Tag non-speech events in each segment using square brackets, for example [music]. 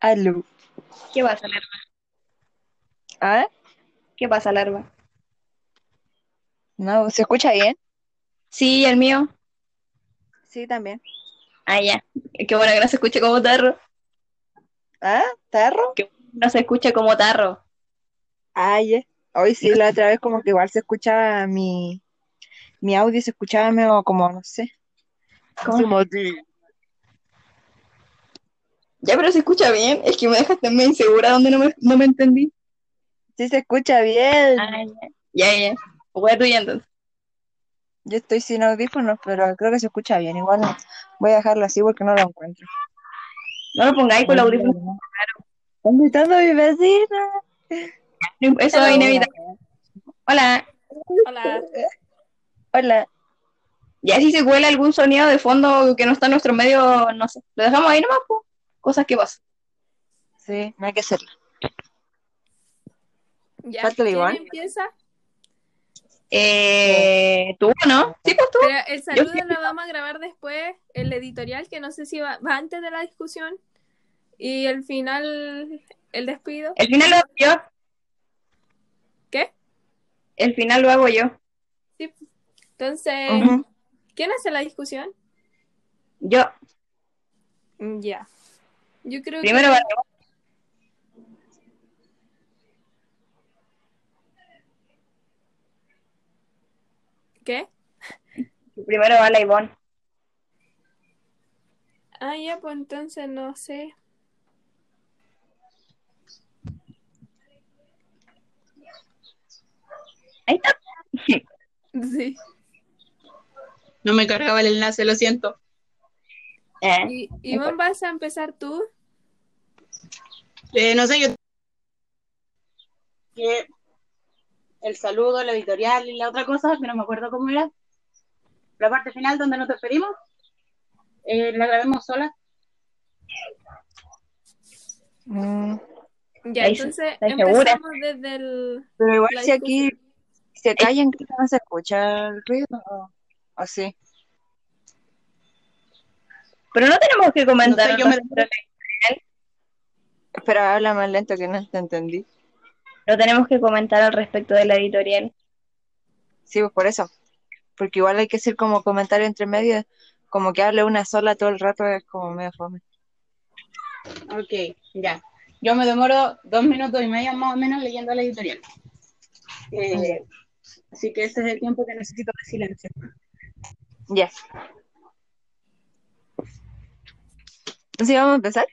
Aló. ¿Qué pasa, Larva? ¿Ah? ¿Qué pasa, Larva? No, ¿se escucha bien? Sí, el mío. Sí, también. Ah, ya. Qué bueno que no se escuche como tarro. ¿Ah? ¿Tarro? Que no se escuche como tarro. Ah, ya. Hoy sí, la [laughs] otra vez como que igual se escuchaba mi, mi audio, se escuchaba medio como, no sé. ¿Cómo? Como- Ya, pero se escucha bien. Es que me dejaste medio insegura donde no me, no me entendí. Sí, se escucha bien. Ah, ya. Ya, ya. Voy a tuya entonces. Yo estoy sin audífonos, pero creo que se escucha bien. Igual no. voy a dejarlo así porque no lo encuentro. No lo pongáis con los audífonos. Están gritando a mi vecina. Eso es inevitable. Hola. Hola. Hola. Ya si se cuela algún sonido de fondo que no está en nuestro medio, no sé. Lo dejamos ahí nomás, pues. Cosas que pasan. Sí, no hay que hacerlo. Ya, Falta el ¿quién Iván. empieza? Eh, ¿Tú, no? Sí, pues tú. Pero el saludo sí. lo vamos a grabar después, el editorial, que no sé si va, va antes de la discusión. Y el final, el despido. El final lo hago yo. ¿Qué? El final lo hago yo. Sí. Entonces. ¿quién hace la discusión? Yo. Ya. Yo creo Primero que... va ¿Qué? primero va la Ivonne. Ah, ya, pues entonces no sé. Ahí está. [laughs] Sí. No me cargaba el enlace, lo siento. Eh, Y, Iván, ¿vas a empezar tú? Eh, no sé, yo. Que el saludo, la editorial y la otra cosa, que no me acuerdo cómo era. La parte final donde nos despedimos, eh, la grabemos sola. Mm, Ya, Ahí- entonces empezamos desde el... Pero igual La si aquí se callan, que no se escucha el ruido. ¿O, o sí? pero no tenemos que comentar. No sé, yo me- Espera, habla más lento que no te entendí. No tenemos que comentar al respecto de la editorial. Sí, pues por eso. Porque igual hay que hacer como comentario entre medio, como que hable una sola todo el rato, es como medio fome. Ok, ya. Yo me demoro dos minutos y medio más o menos leyendo la editorial. Eh, así que ese es el tiempo que necesito de silencio. Ya. Entonces vamos a empezar.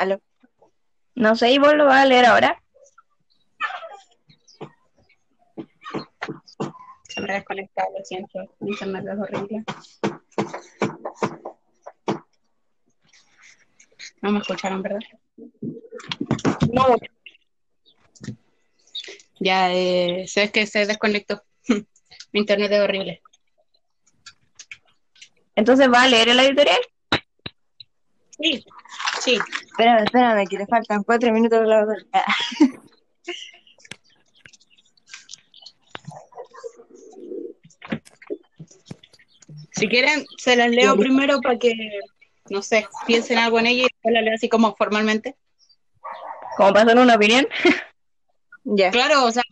Aló. No sé, Ivonne lo va a leer ahora. Se me ha desconectado, lo siento. Mi internet es horrible. No me escucharon, ¿verdad? No mucho. Ya, eh, sé que se desconectó. [laughs] Mi internet es horrible. Entonces va a leer la editorial. Sí, sí. Espérame, espérame, que le faltan cuatro minutos la [laughs] Si quieren, se las leo primero para que, no sé, piensen algo en ella y después la leo así como formalmente. Como para una opinión. [laughs] Ya. Claro, o sea,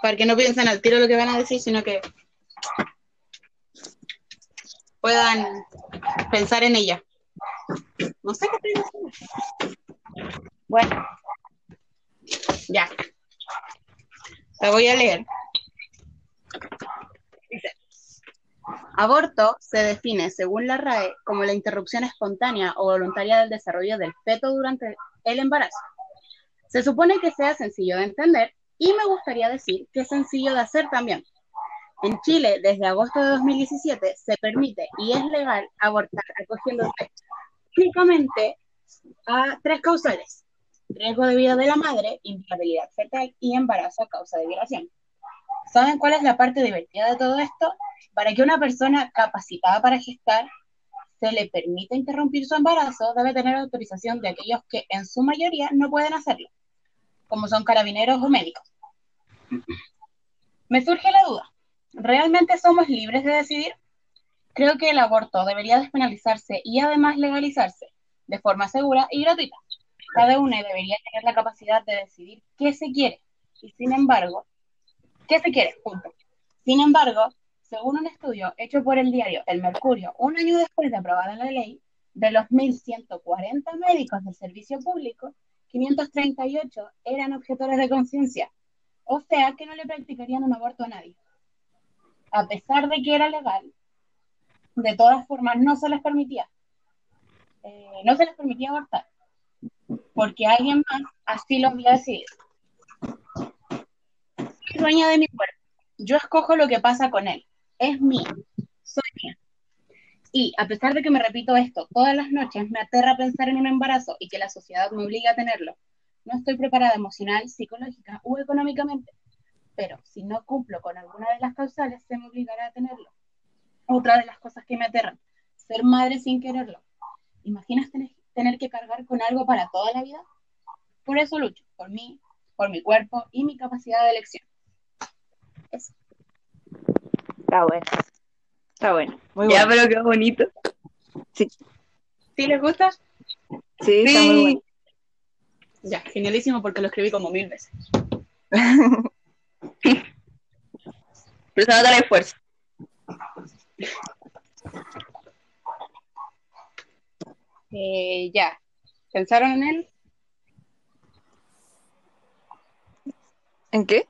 para que no piensen al tiro lo que van a decir, sino que puedan pensar en ella. No sé qué estoy diciendo. Bueno, Ya. La voy a leer. Dice, aborto se define, según la RAE, como la interrupción espontánea o voluntaria del desarrollo del feto durante el embarazo. Se supone que sea sencillo de entender y me gustaría decir que es sencillo de hacer también. En Chile, desde agosto de 2017, se permite y es legal abortar acogiéndose únicamente a tres causales. Riesgo de vida de la madre, inviabilidad fetal y embarazo a causa de violación. ¿Saben cuál es la parte divertida de todo esto? Para que una persona capacitada para gestar se le permita interrumpir su embarazo, debe tener autorización de aquellos que en su mayoría no pueden hacerlo, como son carabineros o médicos. Me surge la duda, ¿realmente somos libres de decidir? Creo que el aborto debería despenalizarse y además legalizarse de forma segura y gratuita. Cada uno debería tener la capacidad de decidir qué se quiere y sin embargo, qué se quiere, punto. Sin embargo, según un estudio hecho por el diario El Mercurio, un año después de aprobada la ley, de los 1.140 médicos del servicio público, 538 eran objetores de conciencia, o sea que no le practicarían un aborto a nadie. A pesar de que era legal, de todas formas no se les permitía. Eh, no se les permitía abortar, porque alguien más así lo había decidido. Soy dueña de mi cuerpo. Yo escojo lo que pasa con él. Es mío. Soy mía. Y a pesar de que me repito esto todas las noches, me aterra pensar en un embarazo y que la sociedad me obliga a tenerlo. No estoy preparada emocional, psicológica u económicamente, pero si no cumplo con alguna de las causales, se me obligará a tenerlo. Otra de las cosas que me aterran, ser madre sin quererlo. ¿Imaginas tener, tener que cargar con algo para toda la vida? Por eso lucho, por mí, por mi cuerpo y mi capacidad de elección. Eso. Está bueno. Está bueno. Muy Ya, bueno. pero qué bonito. Sí, ¿Sí les gusta? sí, está muy bueno. Ya, genialísimo porque lo escribí como mil veces. [laughs] Pero se nota el esfuerzo. Eh, ya. ¿Pensaron en él? ¿En qué?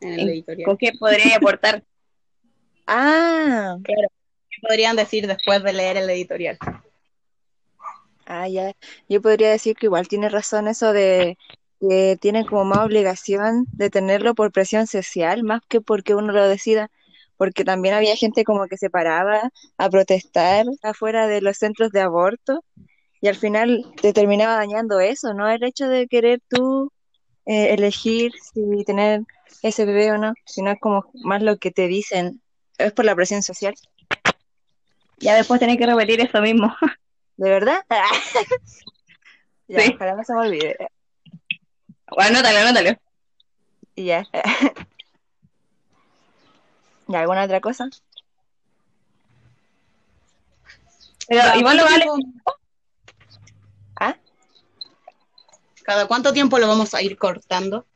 En el En- editorial. ¿Con qué podría aportar? [laughs] Ah, ¿Qué podrían decir después de leer el editorial? ah, ya. Yo podría decir que igual tiene razón eso de que tienen como más obligación de tenerlo por presión social, más que porque uno lo decida, porque también había gente como que se paraba a protestar afuera de los centros de aborto y al final te terminaba dañando eso, ¿no? El hecho de querer tú eh, elegir si tener ese bebé o no, sino es como más lo que te dicen, es por la presión social. Ya después tenés que repetir eso mismo. ¿De verdad? [laughs] [laughs] Ya, Sí. ojalá no se me olvide. Bueno, anótalo, anótalo. Y ya. [laughs] ¿Y alguna otra cosa? Pero ¿Cada igual lo cuánto vale. tiempo- ¿Ah? ¿Cada cuánto tiempo lo vamos a ir cortando?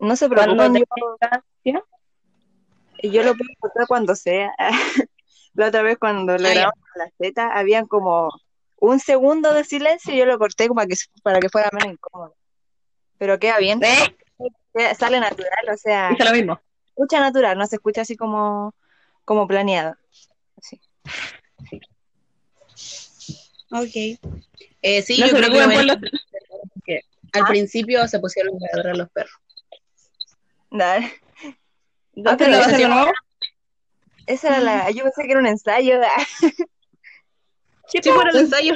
No se Cuando preocupen, yo, yo lo puedo cortar cuando sea. [laughs] La otra vez cuando lo Ah, grabamos con la Z, habían como un segundo de silencio y yo lo corté como para que, para que fuera menos incómodo. Pero queda bien, queda- sale natural, o sea, Hice lo mismo. Escucha natural, no se escucha así como, como planeado. Así. Ok. Eh, sí, No yo creo que por los... que al ¿Ah? principio se pusieron a ladrar los perros. Dale. Entonces pero lo va a eso hacer de sí- nuevo. Esa era la, yo pensé que era un ensayo. [laughs] Sí, Sí, por el ensayo.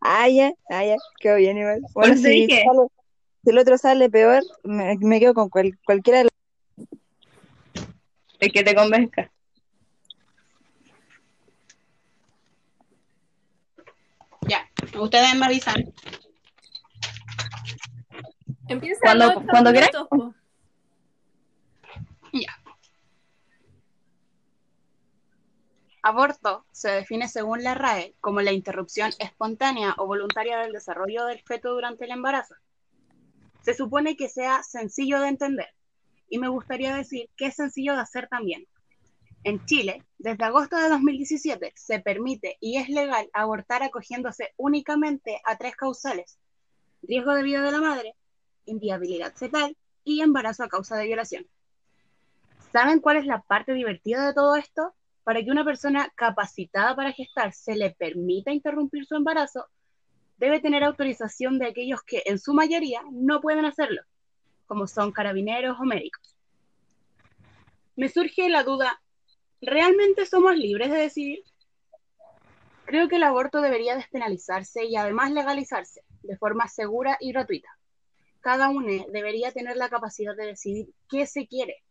Ah, ya, ah, ya, quedó bien igual. Por Bueno, te si, dije. sale- si el otro sale peor, me, me quedo con cual- cualquiera de los... El que te convenzca. Ya, ustedes me avisan. Empieza Cuando- cuando quieras. Ya. Aborto se define según la RAE como la interrupción espontánea o voluntaria del desarrollo del feto durante el embarazo. Se supone que sea sencillo de entender y me gustaría decir que es sencillo de hacer también. En Chile, desde agosto de 2017, se permite y es legal abortar acogiéndose únicamente a tres causales. Riesgo de vida de la madre, inviabilidad fetal y embarazo a causa de violación. ¿Saben cuál es la parte divertida de todo esto? Para que una persona capacitada para gestar se le permita interrumpir su embarazo, debe tener autorización de aquellos que en su mayoría no pueden hacerlo, como son carabineros o médicos. Me surge la duda, ¿realmente somos libres de decidir? Creo que el aborto debería despenalizarse y además legalizarse de forma segura y gratuita. Cada uno debería tener la capacidad de decidir qué se quiere,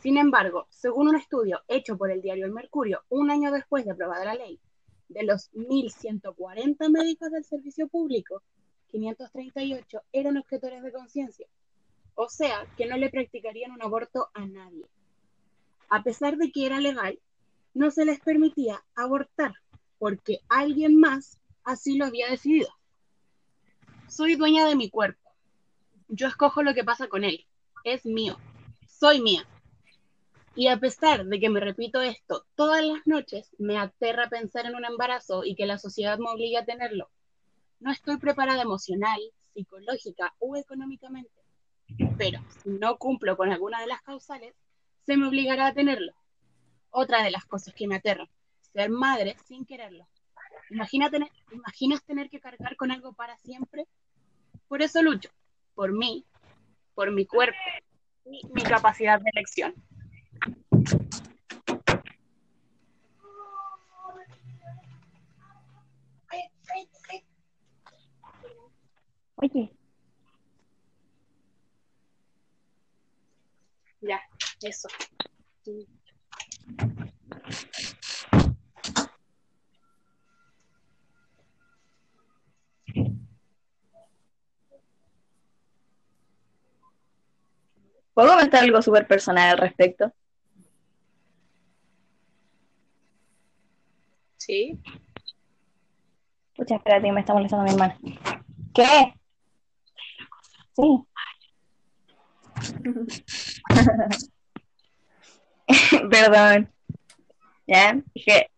sin embargo, según un estudio hecho por el diario El Mercurio un año después de aprobada la ley, de los 1.140 médicos del servicio público, 538 eran objetores de conciencia, o sea, que no le practicarían un aborto a nadie. A pesar de que era legal, no se les permitía abortar porque alguien más así lo había decidido. Soy dueña de mi cuerpo. Yo escojo lo que pasa con él. Es mío. Soy mía. Y a pesar de que me repito esto todas las noches, me aterra pensar en un embarazo y que la sociedad me obligue a tenerlo. No estoy preparada emocional, psicológica o económicamente. Pero si no cumplo con alguna de las causales, se me obligará a tenerlo. Otra de las cosas que me aterra, ser madre sin quererlo. Imagínate, ¿Imaginas tener que cargar con algo para siempre? Por eso lucho, por mí, por mi cuerpo y mi capacidad de elección. Oye, Ya, eso. ¿puedo comentar algo súper personal al respecto? Sí. Pucha, espérate, me está molestando mi hermana. ¿Qué? Sí. [laughs] Perdón. ¿Ya? Que,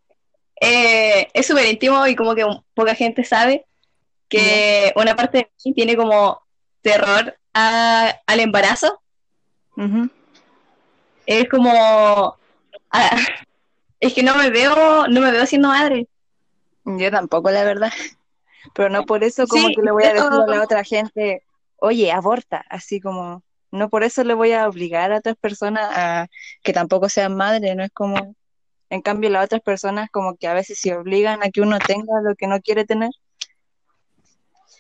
eh, es súper íntimo y como que poca gente sabe que una parte de mí tiene como terror a- al embarazo. Es como... es que no me veo, no me veo siendo madre. Yo tampoco, la verdad. Pero no por eso como Sí, que le voy a decir a la otra gente, oye, aborta, así como, no por eso le voy a obligar a otras personas a que tampoco sean madres, no es como, en cambio las otras personas como que a veces se obligan a que uno tenga lo que no quiere tener.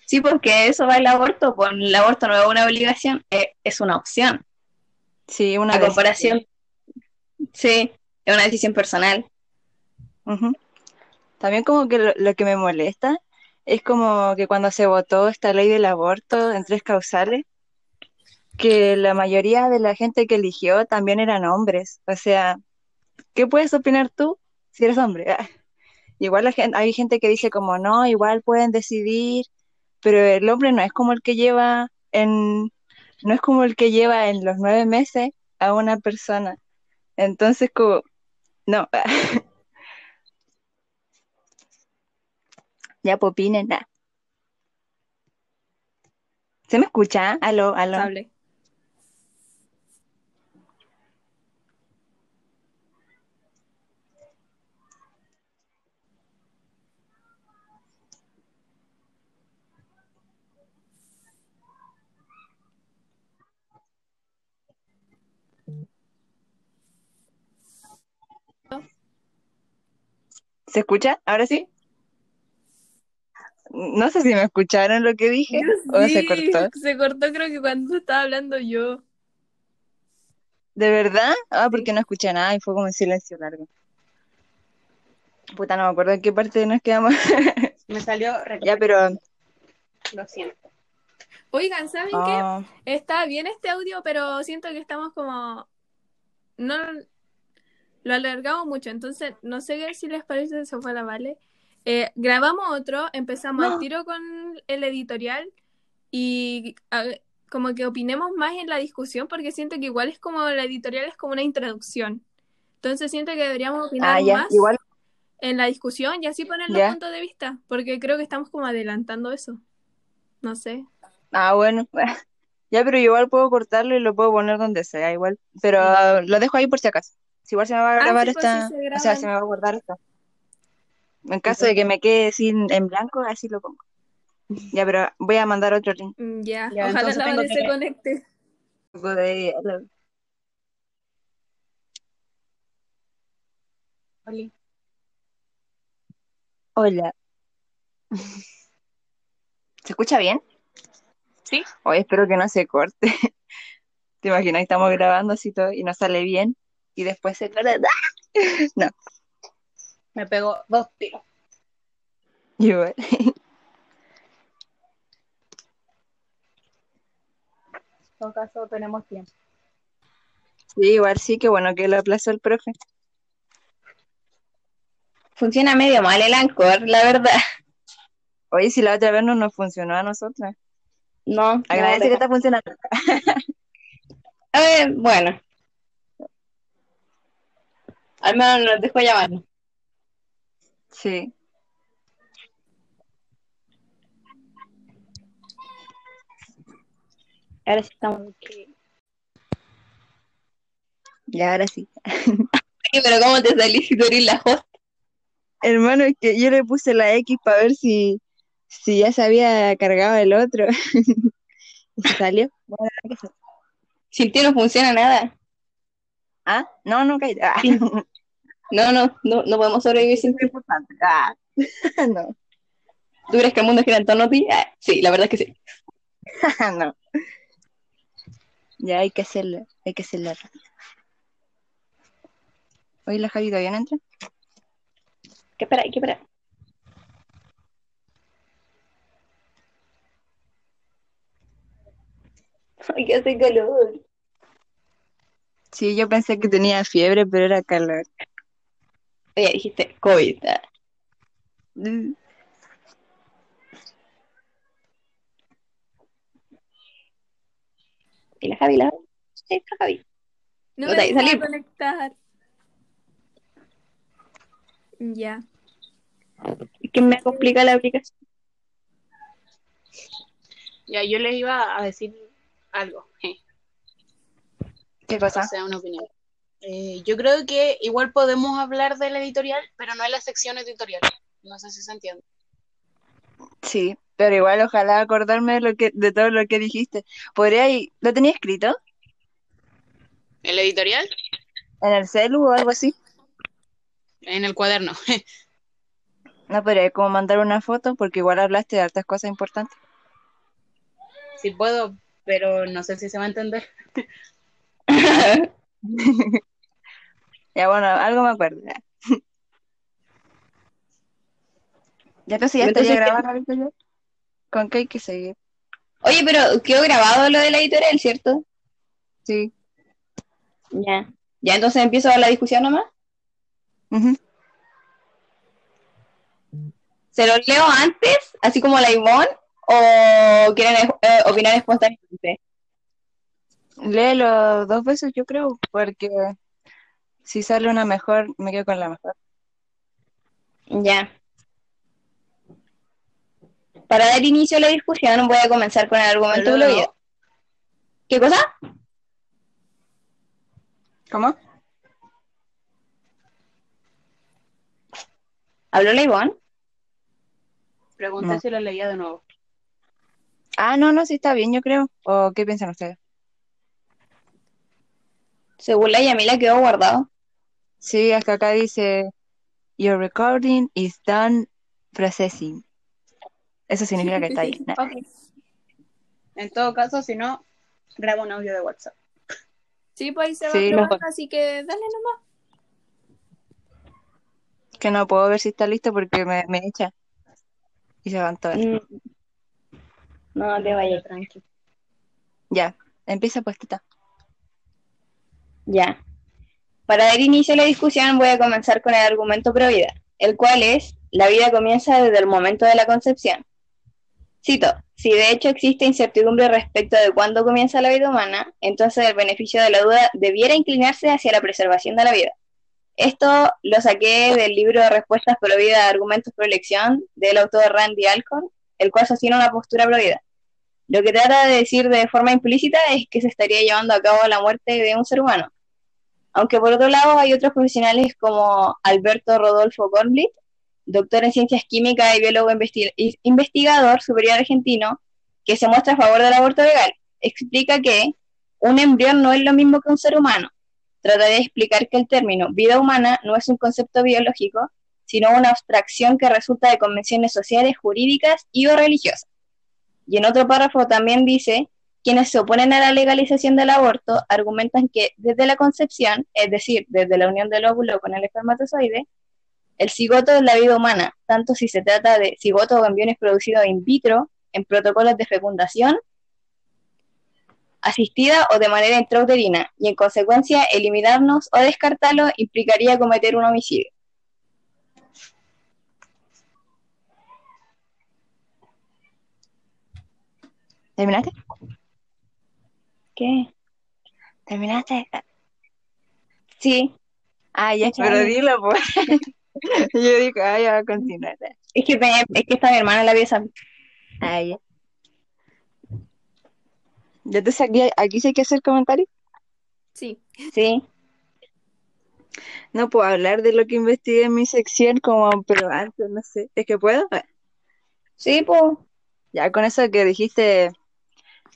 Sí, porque eso va el aborto, pues el aborto no es una obligación, es, es una opción. Sí, una A comparación, sí, es una decisión personal. También como que lo, lo que me molesta es como que cuando se votó esta ley del aborto en tres causales, que la mayoría de la gente que eligió también eran hombres. O sea, ¿qué puedes opinar tú si eres hombre? [laughs] Igual la gen- hay gente que dice como no, igual pueden decidir, pero el hombre no es como el que lleva en, no es como el que lleva en los nueve meses a una persona. Entonces como, no. [laughs] Ya, pues opinen. ah. ¿Se me escucha? Aló, aló. Hable. ¿Se escucha? ¿Ahora sí? No sé si me escucharon lo que dije o se cortó. se cortó creo que cuando estaba hablando yo. ¿De verdad? Ah, porque no escuché nada y fue como en silencio largo. Puta, no me acuerdo en qué parte nos quedamos. [laughs] Me salió Ya, pero... Lo siento. Oigan, ¿saben qué? ah, Está bien este audio, pero siento que estamos como... No lo alargamos mucho, entonces no sé si les parece eso fue la vale. Eh, grabamos otro, empezamos al tiro con el editorial y a- como que opinemos más en la discusión porque siento que igual es como la editorial es como una introducción. Entonces siento que deberíamos opinar ah, ya, más igual. en la discusión y así poner los puntos de vista, porque creo que estamos como adelantando eso. No sé. Ah, bueno. [laughs] Ya, pero igual puedo cortarlo y lo puedo poner donde sea, igual. Pero lo dejo ahí por si acaso. Si igual se me va a Ah, grabar sí, pues, esta... sí se O sea, se me va a guardar esto. En caso de que me quede sin en blanco, así lo pongo. Ya, pero voy a mandar otro link. Mm, Ya, Ya, ojalá entonces la Vale se que- conecte. Un poco de- Oli. Hola. ¿Se escucha bien? Sí. Hoy espero que no se corte. [laughs] ¿Te imaginas? Estamos grabando así todo y no sale bien y después se corta. ¡Ah! [laughs] No, Me pegó dos tiros. igual. En todo caso, tenemos tiempo. Sí, igual sí, que bueno que lo aplazó el profe. funciona medio mal el Anchor, la verdad. Oye, si la otra vez no nos funcionó a nosotras. No. Agradece no, que está funcionando. [laughs] A ver, bueno. Al menos nos dejó llamarnos. Sí. Ahora sí estamos. aquí. Y ahora sí. Pero ¿cómo te salís si tú eres la host? Hermano, es que yo le puse la X para ver si, si ya se había cargado el otro. y se salió. Bueno. Sin ti no funciona nada. Ah, no, no, caí. Ah. No, no, no, no podemos sobrevivir sin ti. importante. Ah, [laughs] no, ¿Tú crees que el mundo gira en torno a ti? Ah, sí, la verdad es que sí. [laughs] no. Ya hay que hacerlo, hay que hacerlo. Oye, la Javi todavía no entra. ¿Qué espera? ¿Qué espera? Ay, que hace calor. Sí, yo pensé que tenía fiebre, pero era calor. Oye, dijiste COVID. ¿Y la Javi? ¿La Javi? Sí, está Javi. No No me salir. conectar. Ya. Es que me complica la aplicación. Ya, yo les iba a decir algo, eh, ¿Qué o cosa? sea, una opinión. Eh, yo creo que igual podemos hablar de la editorial, pero no en la sección editorial. No sé si se entiende. Sí, pero igual ojalá acordarme de, lo que, de todo lo que dijiste. ¿Podría ir- ¿Lo tenía escrito? ¿En la editorial? ¿En el celu o algo así? En el cuaderno. [laughs] No podría como mandar una foto porque igual hablaste de hartas cosas importantes. Sí puedo, pero no sé si se va a entender. [laughs] [laughs] Ya bueno, algo me acuerdo. Ya, casi ya Entonces, grabando. ¿Con qué hay que seguir? Oye, pero quedó grabado lo de la editorial, ¿cierto? Sí. Ya. Ya, entonces empiezo la discusión nomás. ¿Se los leo antes, así como la Ivonne, o quieren eh, opinar espontáneamente? Léelo dos veces, yo creo, porque si sale una mejor, me quedo con la mejor. Ya. Para dar inicio a la discusión, voy a comenzar con el argumento no. globio. ¿Qué cosa? ¿Cómo? ¿Habló la Ivonne? Pregunté No. si lo leía de nuevo. Ah, no, no, sí está bien, yo creo. ¿O qué piensan ustedes? Según la Yamila quedó guardado. Sí, hasta acá dice, Your recording is done processing. Eso significa que está ahí. Nah. Ok. En todo caso, si no, grabo un audio de WhatsApp. Sí, pues ahí se va Sí, probando, mejor. así que dale nomás. Que no puedo ver si está listo porque me, me echa. Y se van todas. Mm. No te vayas. Tranqui. Ya, empieza pues, tita. Ya. Para dar inicio a la discusión voy a comenzar con el argumento pro vida, el cual es, la vida comienza desde el momento de la concepción. Cito, si de hecho existe incertidumbre respecto de cuándo comienza la vida humana, entonces el beneficio de la duda debiera inclinarse hacia la preservación de la vida. Esto lo saqué del libro de Respuestas pro vida, Argumentos pro elección, del autor Randy Alcorn, el cual sostiene una postura pro vida. Lo que trata de decir de forma implícita es que se estaría llevando a cabo la muerte de un ser humano. Aunque por otro lado hay otros profesionales como Alberto Rodolfo Kornblit, doctor en ciencias químicas y biólogo investigador superior argentino, que se muestra a favor del aborto legal. Explica que un embrión no es lo mismo que un ser humano. Trata de explicar que el término vida humana no es un concepto biológico, sino una abstracción que resulta de convenciones sociales, jurídicas y o religiosas. Y en otro párrafo también dice quienes se oponen a la legalización del aborto argumentan que desde la concepción, es decir, desde la unión del óvulo con el espermatozoide, el cigoto es la vida humana, tanto si se trata de cigoto o embriones producidos in vitro, en protocolos de fecundación, asistida o de manera intrauterina, y en consecuencia eliminarnos o descartarlo implicaría cometer un homicidio. ¿Terminaste? ¿Qué? ¿Terminaste? Sí. Ah, ya, pero dilo, pues. [laughs] Yo digo, ah, ya va a continuar. Es que, me- es que está mi hermana en la pieza. Ah, ya. Ya te saqué, aquí sí hay que hacer comentarios. Sí. Sí. No puedo hablar de lo que investigué en mi sección, como, pero antes, no sé. ¿Es que puedo? Sí, pues. Ya con eso que dijiste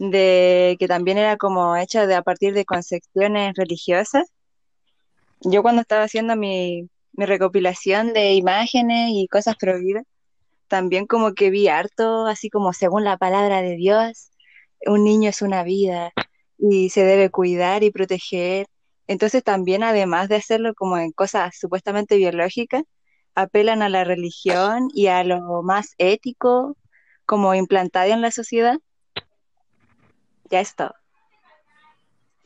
de que también era como hecha de a partir de concepciones religiosas. Yo cuando estaba haciendo mi, mi recopilación de imágenes y cosas prohibidas, también como que vi harto, así como según la palabra de Dios, un niño es una vida y se debe cuidar y proteger. Entonces también además de hacerlo como en cosas supuestamente biológicas, apelan a la religión y a lo más ético como implantado en la sociedad. Ya es todo.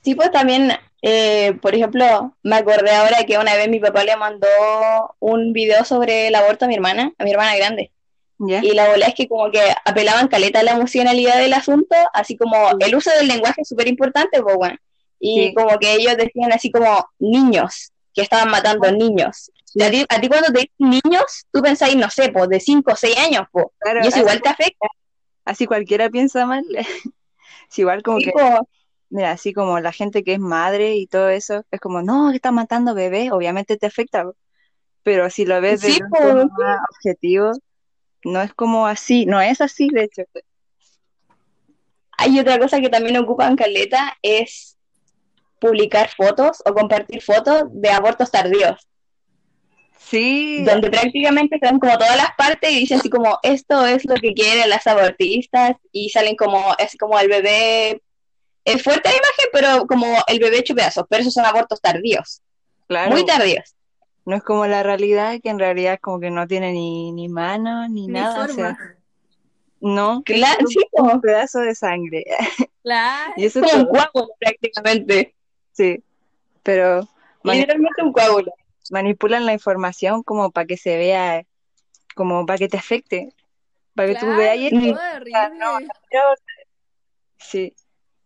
Sí, pues también, eh, por ejemplo, me acordé ahora que una vez mi papá le mandó un video sobre el aborto a mi hermana, a mi hermana grande. ¿Ya? Y la bola es que como que apelaban caleta a la emocionalidad del asunto, así como el uso del lenguaje es súper importante, pues bueno. Y Sí. como que ellos decían así como niños, que estaban matando niños. Y a ti, a ti cuando te dicen niños, tú pensáis, no sé, pues de 5 o 6 años, pues. Claro, Y eso igual te afecta. así cualquiera piensa mal. [laughs] Es igual como Sí, que, pues. mira, así como la gente que es madre y todo eso, es como, no, que está matando bebés, obviamente te afecta, pero si lo ves Sí, desde un pues, objetivo, no es como así, no es así, de hecho. Hay otra cosa que también ocupan caleta, es publicar fotos o compartir fotos de abortos tardíos, Sí, donde prácticamente están como todas las partes y dicen así como, esto es lo que quieren las abortistas, y salen como, es como el bebé, es fuerte la imagen, pero como el bebé hecho pedazos, pero esos son abortos tardíos, claro, muy tardíos. no es como la realidad, que en realidad como que no tiene ni, ni mano ni Ni nada, o sea, forma. no, es Claro, sí, un po, pedazo de sangre, [laughs] Claro. y eso es como un coágulo prácticamente, sí, pero literalmente un coágulo. Manipulan la información como para que se vea, como para que te afecte, para que tú veas y todo horrible. sí,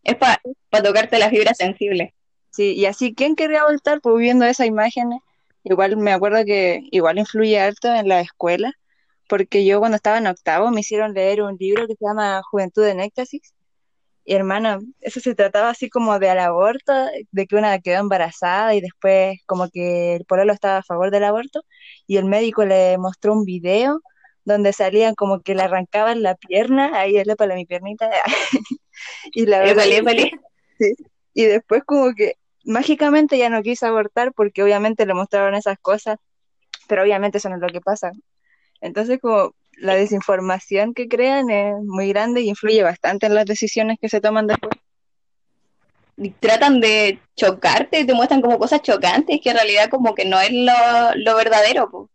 Es para tocarte la fibra sensible. sí, y así, ¿quién querría abortar? Pues viendo esas imágenes, igual me acuerdo que igual influye harto en la escuela, porque yo cuando estaba en octavo me hicieron leer un libro que se llama Juventud en Éxtasis, y hermano, eso se trataba así como del aborto, de que una quedó embarazada y después como que el pololo estaba a favor del aborto, y el médico le mostró un video donde salían como que le arrancaban la pierna, ahí es para mi piernita, [laughs] y la verdad Épale, épale. Sí. Y después como que mágicamente ya no quise abortar porque obviamente le mostraron esas cosas, pero obviamente eso no es lo que pasa. Entonces como la desinformación que crean es muy grande y influye bastante en las decisiones que se toman después. y tratan de chocarte, te muestran como cosas chocantes que en realidad como que no es lo, lo verdadero. po.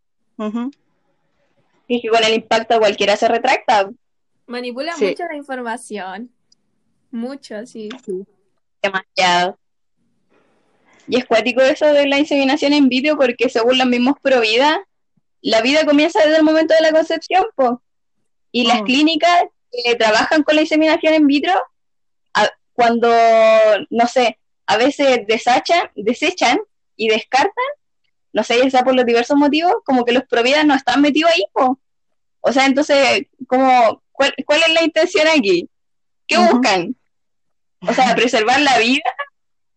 Y que con el impacto cualquiera se retracta. Manipula Sí. mucho la información. Mucho, sí. Demasiado. Y es cuático eso de la inseminación en vitro porque según los mismos Provida, la vida comienza desde el momento de la concepción, po. Y las Mm. clínicas que trabajan con la inseminación en vitro, a- cuando, no sé, a veces desechan, desechan y descartan, no sé, ya sea por los diversos motivos, como que los Provida no están metidos ahí, po. O sea, entonces, como, ¿cuál, cuál es la intención aquí? ¿Qué buscan? O sea, [laughs] preservar la vida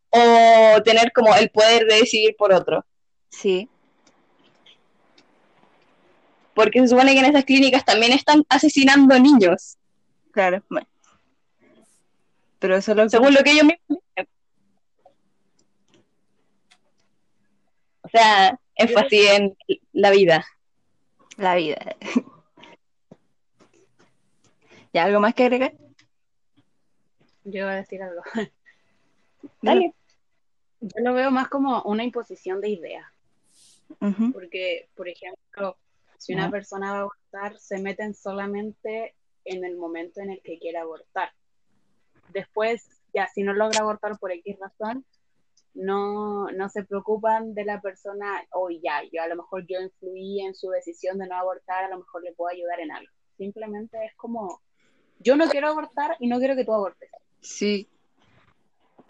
o tener como el poder de decidir por otro. Sí, Porque se supone que en esas clínicas también están asesinando niños, claro. bueno. Pero solo según lo que ellos mismos. O sea, énfasis en la vida. la vida. ¿Y algo más que agregar? Yo iba a decir algo. [laughs] Dale. Yo lo veo más como una imposición de ideas. Porque, por ejemplo, si una persona va a abortar, se meten solamente en el momento en el que quiere abortar. Después, ya si no logra abortar por X razón, no, no se preocupan de la persona, o ya, yo a lo mejor yo influí en su decisión de no abortar, a lo mejor le puedo ayudar en algo. Simplemente es como yo no quiero abortar y no quiero que tú abortes. Sí.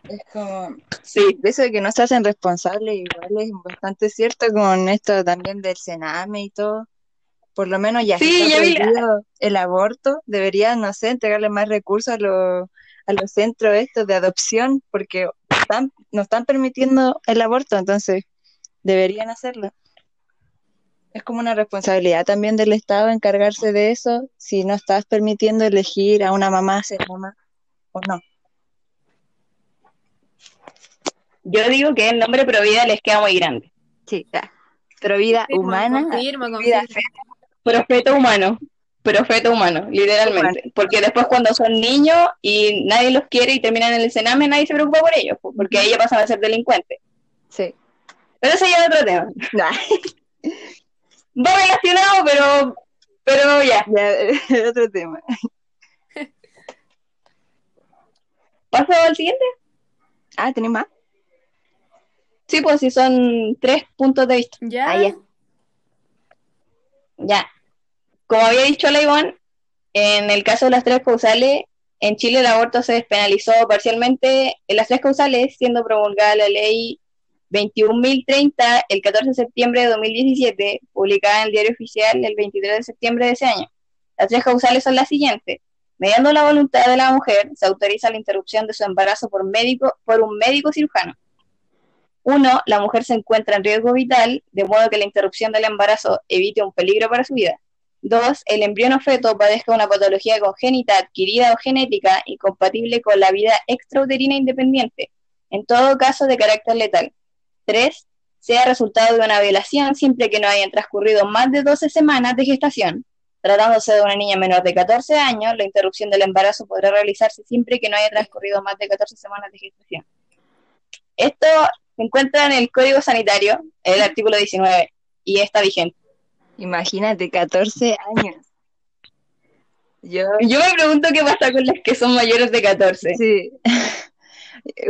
Es como, Sí, eso de que no se hacen responsables, igual es bastante cierto con esto también del Sename y todo. Por lo menos ya Sí, está prohibido el aborto, deberían, no sé, entregarle más recursos a los, a los centros estos de adopción, porque están, no están permitiendo el aborto, entonces deberían hacerlo. Es como una responsabilidad también del Estado encargarse de eso, si no estás permitiendo elegir a una mamá ser mamá o no. yo digo que el nombre Provida les queda muy grande. Sí, ya. Pero vida Confirmo, humana, confirmo, vida. Profeta humano, profeta humano, literalmente. Porque después cuando son niños y nadie los quiere y terminan en el cename, nadie se preocupa por ellos, porque ellos pasan a ser delincuentes. Sí. Pero eso ya es otro tema. Nah, [laughs] Va relacionado, pero, pero ya. ya, [laughs] otro tema. [laughs] ¿Paso al siguiente? Ah, ¿tenés más? Sí, pues si son tres puntos de vista. Ya. Ah, ya. Ya. Como había dicho la Ivonne, en el caso de las tres causales, en Chile el aborto se despenalizó parcialmente en las tres causales, siendo promulgada la ley 21.030 el 14 de septiembre de 2017, publicada en el Diario Oficial el 23 de septiembre de ese año. Las tres causales son las siguientes. Mediando la voluntad de la mujer, se autoriza la interrupción de su embarazo por, médico, por un médico cirujano. Uno, la mujer se encuentra en riesgo vital, de modo que la interrupción del embarazo evite un peligro para su vida. Dos, el embrión feto padezca una patología congénita adquirida o genética incompatible con la vida extrauterina independiente, en todo caso de carácter letal. Tres, sea resultado de una violación siempre que no hayan transcurrido más de 12 semanas de gestación. Tratándose de una niña menor de 14 años, la interrupción del embarazo podrá realizarse siempre que no haya transcurrido más de 14 semanas de gestación. Esto se encuentra en el Código Sanitario, el artículo 19, y está vigente. Imagínate, 14 años. Yo, Yo me pregunto qué pasa con las que son mayores de 14. sí. [laughs]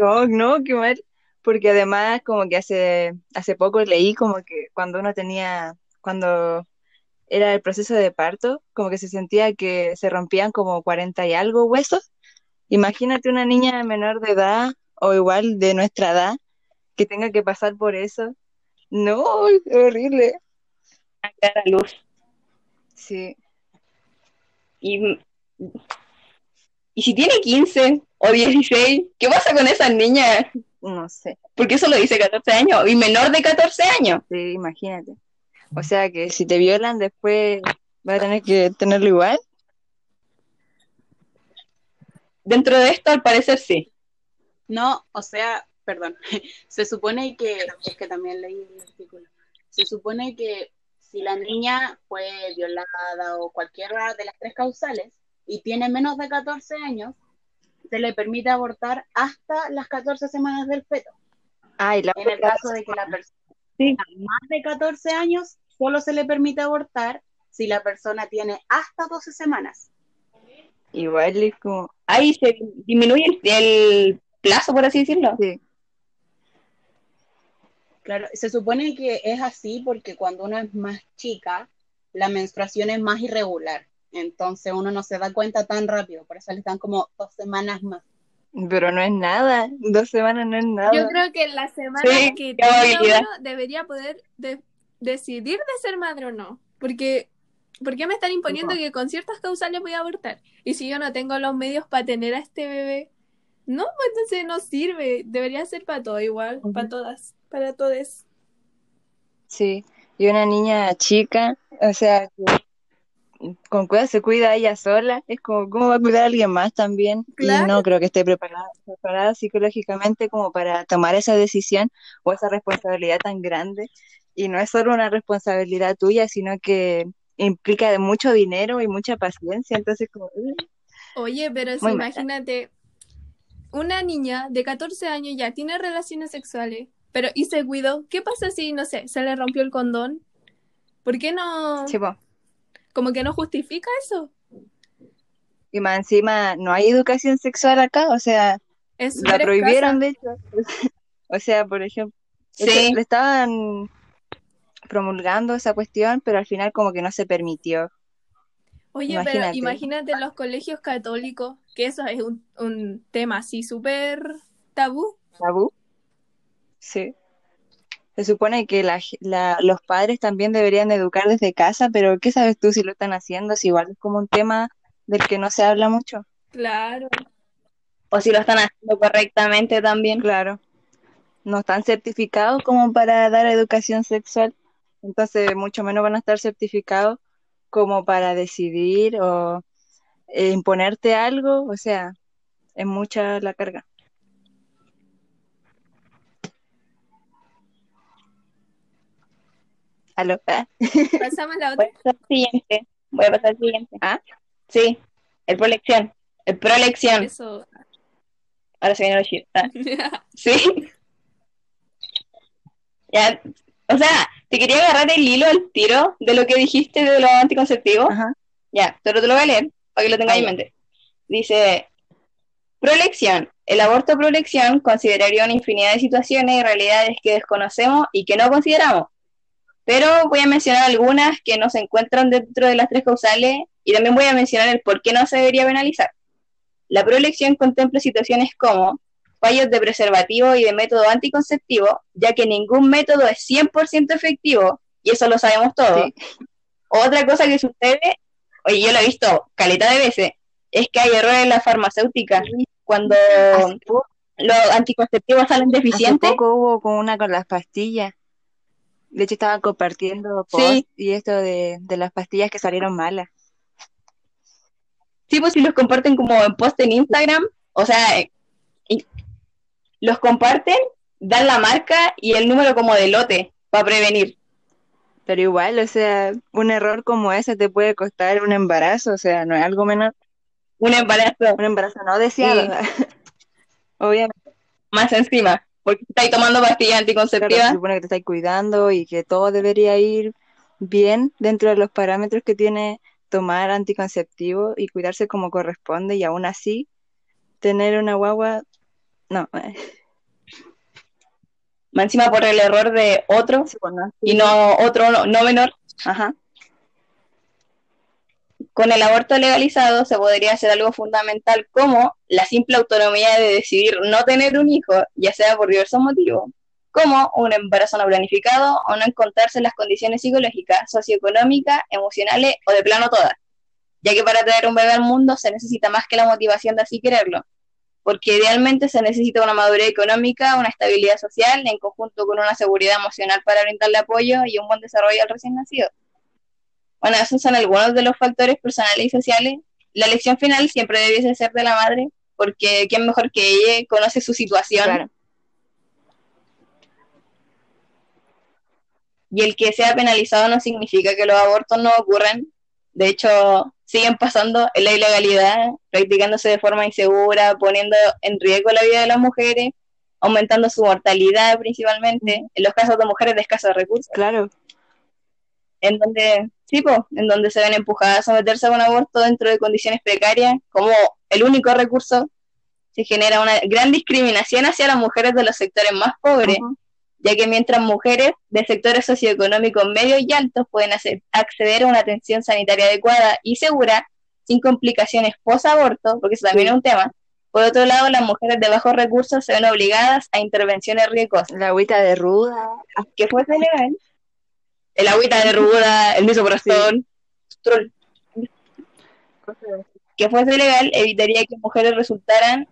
Oh, no, qué mal. Porque además, como que hace, hace poco leí como que cuando uno tenía, cuando era el proceso de parto, como que se sentía que se rompían como 40 y algo huesos. Imagínate una niña menor de edad o igual de nuestra edad que tenga que pasar por eso. No, es horrible. Cara a luz. Sí. Y, y si tiene 15 o 16, ¿qué pasa con esas niñas? No sé. Porque eso lo dice 14 años y menor de 14 años. Sí, imagínate. O sea que si te violan después vas a tener que tenerlo igual. Dentro de esto, al parecer, sí. No, o sea, perdón, [laughs] se supone que, es que también leí el artículo, se supone que si la niña fue violada o cualquiera de las tres causales y tiene menos de 14 años, se le permite abortar hasta las 14 semanas del feto. Ay, la En el caso de que la persona Sí. tenga más de 14 años, solo se le permite abortar si la persona tiene hasta 12 semanas. igual es como, Ahí se disminuye el, el plazo, por así decirlo. sí, Claro, se supone que es así porque cuando uno es más chica, la menstruación es más irregular. Entonces uno no se da cuenta tan rápido, por eso le dan como dos semanas más. pero no es nada, dos semanas no es nada. Yo creo que la semana Sí, que tenga uno debería poder de- decidir de ser madre o no. Porque, ¿por qué me están imponiendo No. que con ciertas causales voy a abortar? Y si yo no tengo los medios para tener a este bebé, no, pues entonces no sirve. Debería ser para todo igual, para todas, para todos. Sí, y una niña chica, o sea, con cuidado se cuida ella sola, es como, ¿cómo va a cuidar a alguien más también? Y no creo que esté preparada, preparada psicológicamente como para tomar esa decisión o esa responsabilidad tan grande. Y no es solo una responsabilidad tuya, sino que implica de mucho dinero y mucha paciencia, entonces como. Oye, pero si imagínate, una niña de 14 años ya tiene relaciones sexuales, pero y se cuidó, ¿qué pasa si, no sé, se le rompió el condón? ¿Por qué no? Sí. Como que no justifica eso. Y más encima no hay educación sexual acá, o sea, Es la prohibieron escasa. de hecho. [laughs] O sea, por ejemplo, Sí. Le estaban promulgando esa cuestión, pero al final como que no se permitió. Oye, Imagínate. pero imagínate los colegios católicos, que eso es un, un tema así súper tabú. tabú. Sí. Se supone que la, la- los padres también deberían de educar desde casa, pero ¿qué sabes tú si lo están haciendo? Si igual es como un tema del que no se habla mucho. Claro. O si lo están haciendo correctamente también. Claro. No están certificados como para dar educación sexual, entonces mucho menos van a estar certificados como para decidir o eh, imponerte algo, o sea, es mucha la carga. ¿Aló? [laughs] Pasamos a la Voy otra. a pasar al siguiente. Voy a pasar al siguiente. ¿Ah? Sí, el prolección. El prolección. Eso. Ahora se viene el shit. Ah, [laughs] Sí. Ya, o sea, te quería agarrar el hilo al tiro de lo que dijiste de los anticonceptivos. Ajá. Ya, pero te lo voy a leer para que lo tengas en mente. Dice, prolección. El aborto prolección consideraría una infinidad de situaciones y realidades que desconocemos y que no consideramos. Pero voy a mencionar algunas que no se encuentran dentro de las tres causales y también voy a mencionar el por qué no se debería penalizar. La prolección contempla situaciones como fallos de preservativo y de método anticonceptivo, ya que ningún método es 100% efectivo, y eso lo sabemos todos. Sí. Otra cosa que sucede, oye, yo lo he visto caleta de veces, es que hay errores en la farmacéutica. Cuando Hace los anticonceptivos salen hace deficientes, poco hubo con una con las pastillas. De hecho, estaban compartiendo post Sí. y esto de, de las pastillas que salieron malas. sí, pues si los comparten como en post en Instagram, o sea, y- los comparten, dan la marca y el número como de lote para prevenir. Pero igual, o sea, un error como ese te puede costar un embarazo, o sea, no es algo menor. Un embarazo Un embarazo no deseado. [laughs] Obviamente, más encima, porque estáis tomando pastillas claro, anticonceptivas. se supone que te estás cuidando y que todo debería ir bien dentro de los parámetros que tiene tomar anticonceptivo y cuidarse como corresponde y aún así tener una guagua, no, más encima por el error de otro sí, pues, y no otro no, no menor. Ajá, Con el aborto legalizado se podría hacer algo fundamental como la simple autonomía de decidir no tener un hijo, ya sea por diversos motivos, como un embarazo no planificado o no encontrarse en las condiciones psicológicas, socioeconómicas, emocionales o de plano todas, ya que para traer un bebé al mundo se necesita más que la motivación de así quererlo, porque idealmente se necesita una madurez económica, una estabilidad social, en conjunto con una seguridad emocional para brindarle apoyo y un buen desarrollo al recién nacido. Bueno, esos son algunos de los factores personales y sociales. La elección final siempre debiese ser de la madre, porque quién mejor que ella conoce su situación claro. y el que sea penalizado no significa que los abortos no ocurran. De hecho, siguen pasando en la ilegalidad, practicándose de forma insegura, poniendo en riesgo la vida de las mujeres, aumentando su mortalidad principalmente, en los casos de mujeres de escasos recursos. Claro, en donde, sí, po, en donde se ven empujadas a someterse a un aborto dentro de condiciones precarias, como el único recurso, se genera una gran discriminación hacia las mujeres de los sectores más pobres, ya que mientras mujeres de sectores socioeconómicos medios y altos pueden hacer- acceder a una atención sanitaria adecuada y segura, sin complicaciones post-aborto, porque eso también Sí. es un tema, por otro lado, las mujeres de bajos recursos se ven obligadas a intervenciones riesgosas. La agüita de ruda, que fuese legal, el agüita de ruda, el misoprostol, trol, que fuese legal evitaría que mujeres resultaran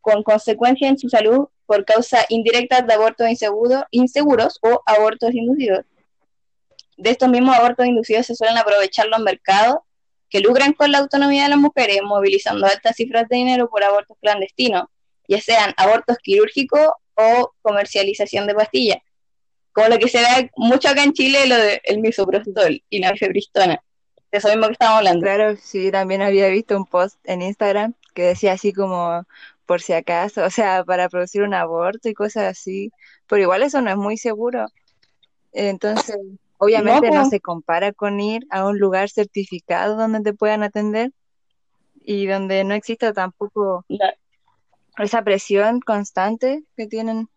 con consecuencias en su salud por causa indirectas de abortos inseguro- inseguros o abortos inducidos. De estos mismos abortos inducidos se suelen aprovechar los mercados que lucran con la autonomía de las mujeres, movilizando altas cifras de dinero por abortos clandestinos, ya sean abortos quirúrgicos o comercialización de pastillas. Como lo que se ve mucho acá en Chile, lo del misoprostol y la mifepristona. De eso mismo que estamos hablando. Claro, sí, también había visto un post en Instagram que decía así como por si acaso, [laughs] o sea, para producir un aborto y cosas así, pero igual eso no es muy seguro. Entonces, obviamente No, se compara con ir a un lugar certificado donde te puedan atender y donde no exista tampoco esa presión constante que tienen,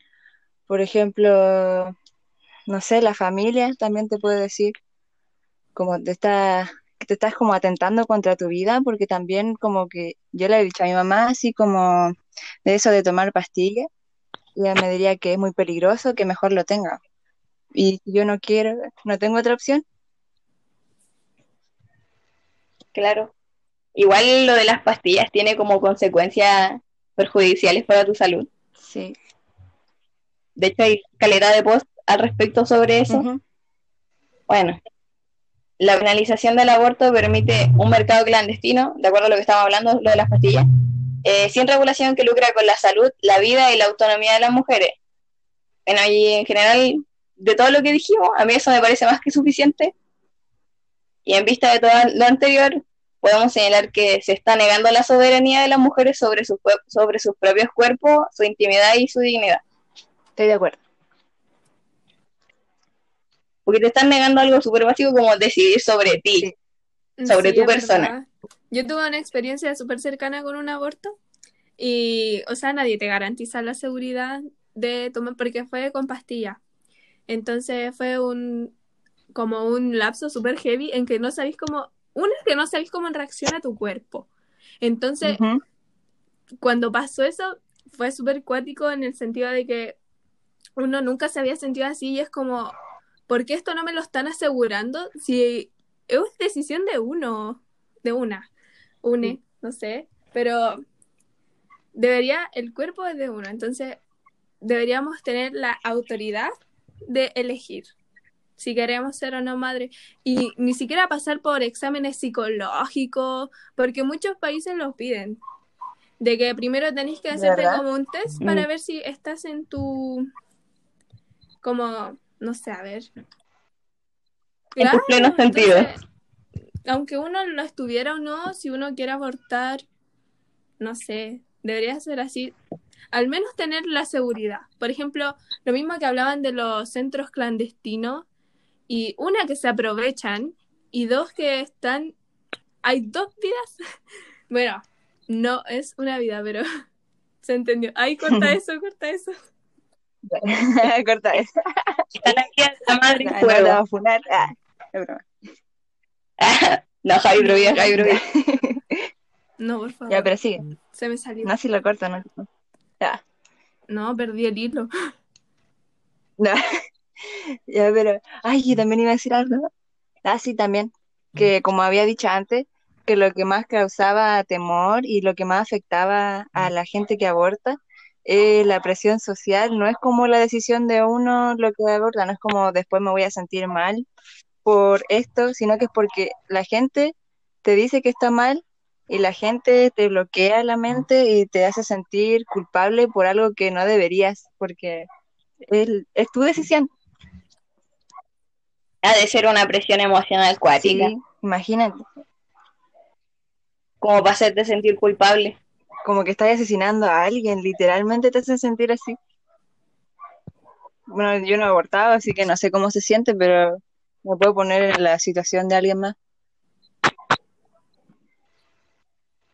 por ejemplo, no sé, la familia también te puede decir, como te está te estás como atentando contra tu vida, porque también como que yo le he dicho a mi mamá así como de eso de tomar pastillas, y ella me diría que es muy peligroso, que mejor lo tenga. Y yo no quiero, no tengo otra opción. Claro. Igual lo de las pastillas tiene como consecuencias perjudiciales para tu salud. Sí. De hecho, hay calidad de post al respecto sobre eso. Bueno, la penalización del aborto permite un mercado clandestino, de acuerdo a lo que estamos hablando, lo de las pastillas, eh, sin regulación que lucra con la salud, la vida y la autonomía de las mujeres. Bueno, y en general, de todo lo que dijimos, a mí eso me parece más que suficiente. Y en vista de todo lo anterior, podemos señalar que se está negando la soberanía de las mujeres sobre, pue- sobre sus propios cuerpos, su intimidad y su dignidad. Estoy de acuerdo. Porque te están negando algo súper básico como decidir sobre ti. Sí. sobre Sí, tu persona. verdad. Yo tuve una experiencia súper cercana con un aborto y, o sea, nadie te garantiza la seguridad de tomar, porque fue con pastilla. Entonces fue un, como un lapso súper heavy en que no sabéis cómo, uno es que no sabéis cómo reacciona tu cuerpo. Entonces, cuando pasó eso, fue súper cuático en el sentido de que uno nunca se había sentido así y es como, ¿por qué esto no me lo están asegurando? Si es decisión de uno, de una, une, no sé, pero debería, el cuerpo es de uno, entonces deberíamos tener la autoridad de elegir si queremos ser o no madre y ni siquiera pasar por exámenes psicológicos, porque muchos países los piden. De que primero tenéis que hacerte verdad? como un test para Mm. ver si estás en tu como no sé, a ver. En sentidos. entonces, aunque uno lo estuviera o no, si uno quiere abortar, no sé, debería ser así. Al menos tener la seguridad. Por ejemplo, lo mismo que hablaban de los centros clandestinos, y una que se aprovechan, y dos que están. Hay dos vidas. [laughs] Bueno, no es una vida, pero [laughs] se entendió. Ay, corta [laughs] eso, corta eso. [laughs] Corta eso. Está la vida de la madre No, no juego. va a funar. Ah, es broma. [laughs] no, Javi Bruvia, Javi. [laughs] No, por favor. Ya, pero sigue. Se me salió. No, si lo corto, no. Ya. No, perdí el hilo. No. Ya, pero. Ay, yo también iba a decir algo. Ah, sí, también. Que como había dicho antes, que lo que más causaba temor y lo que más afectaba a la gente que aborta es la presión social. No es como la decisión de uno lo que aborta, no es como después me voy a sentir mal por esto, sino que es porque la gente te dice que está mal y la gente te bloquea la mente y te hace sentir culpable por algo que no deberías, porque es, es tu decisión. Ha de ser una presión emocional cuática, Sí, imagínate, como para hacerte sentir culpable. Como que estás asesinando a alguien, literalmente te hacen sentir así. Bueno, yo no he abortado, así que no sé cómo se siente, pero me puedo poner en la situación de alguien más.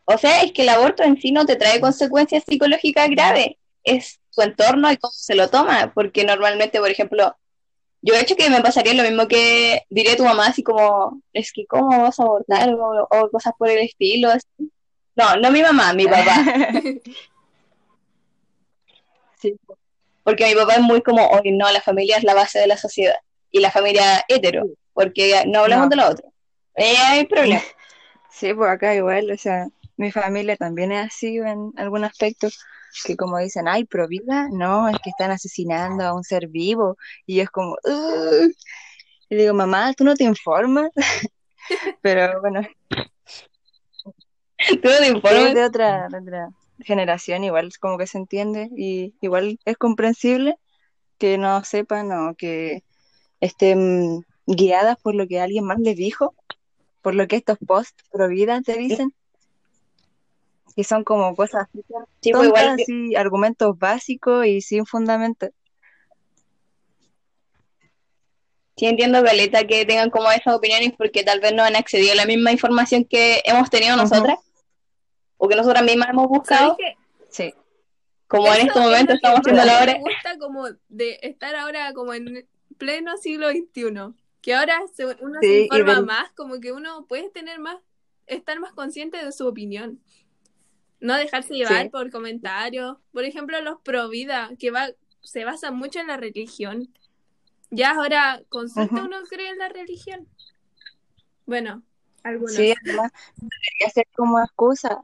O sea, es que el aborto en sí no te trae consecuencias psicológicas graves, es su entorno y cómo se lo toma, porque normalmente, por ejemplo, yo he hecho que me pasaría lo mismo que diría tu mamá, así como, es que cómo vas a abortar o, o cosas por el estilo. así. No, no mi mamá, mi [laughs] papá, Sí, porque mi papá es muy como, hoy no, la familia es la base de la sociedad, y la familia hetero, porque no hablamos No. de lo otro. Eh, hay problema. [laughs] sí, pues acá igual, o sea, mi familia también es así en algún aspecto, que como dicen, ay, pro vida, no, es que están asesinando a un ser vivo, y es como, "Ugh". y digo, mamá, ¿tú no te informas? [laughs] Pero bueno, [laughs] Es informas. de otra, de otra generación, igual como que se entiende, y igual es comprensible que no sepan o que estén guiadas por lo que alguien más les dijo, por lo que estos posts pro vida te dicen, que son como cosas así Sí, pues igual tontas, y argumentos básicos y sin fundamento. Sí entiendo, Caleta, que tengan como esas opiniones porque tal vez no han accedido a la misma información que hemos tenido nosotras o que nosotras mismas hemos buscado. Sí, como en este es momento estamos haciendo la me hora. gusta como de estar ahora como en pleno siglo XXI. Que ahora se- uno Sí, se informa más, como que uno puede tener más, estar más, consciente de su opinión. No dejarse llevar Sí. por comentarios. Por ejemplo, los pro vida, que va, se basan mucho en la religión. Ya ahora, con suerte uno cree en la religión. Bueno, algunos. Sí, además, debería ser como excusa.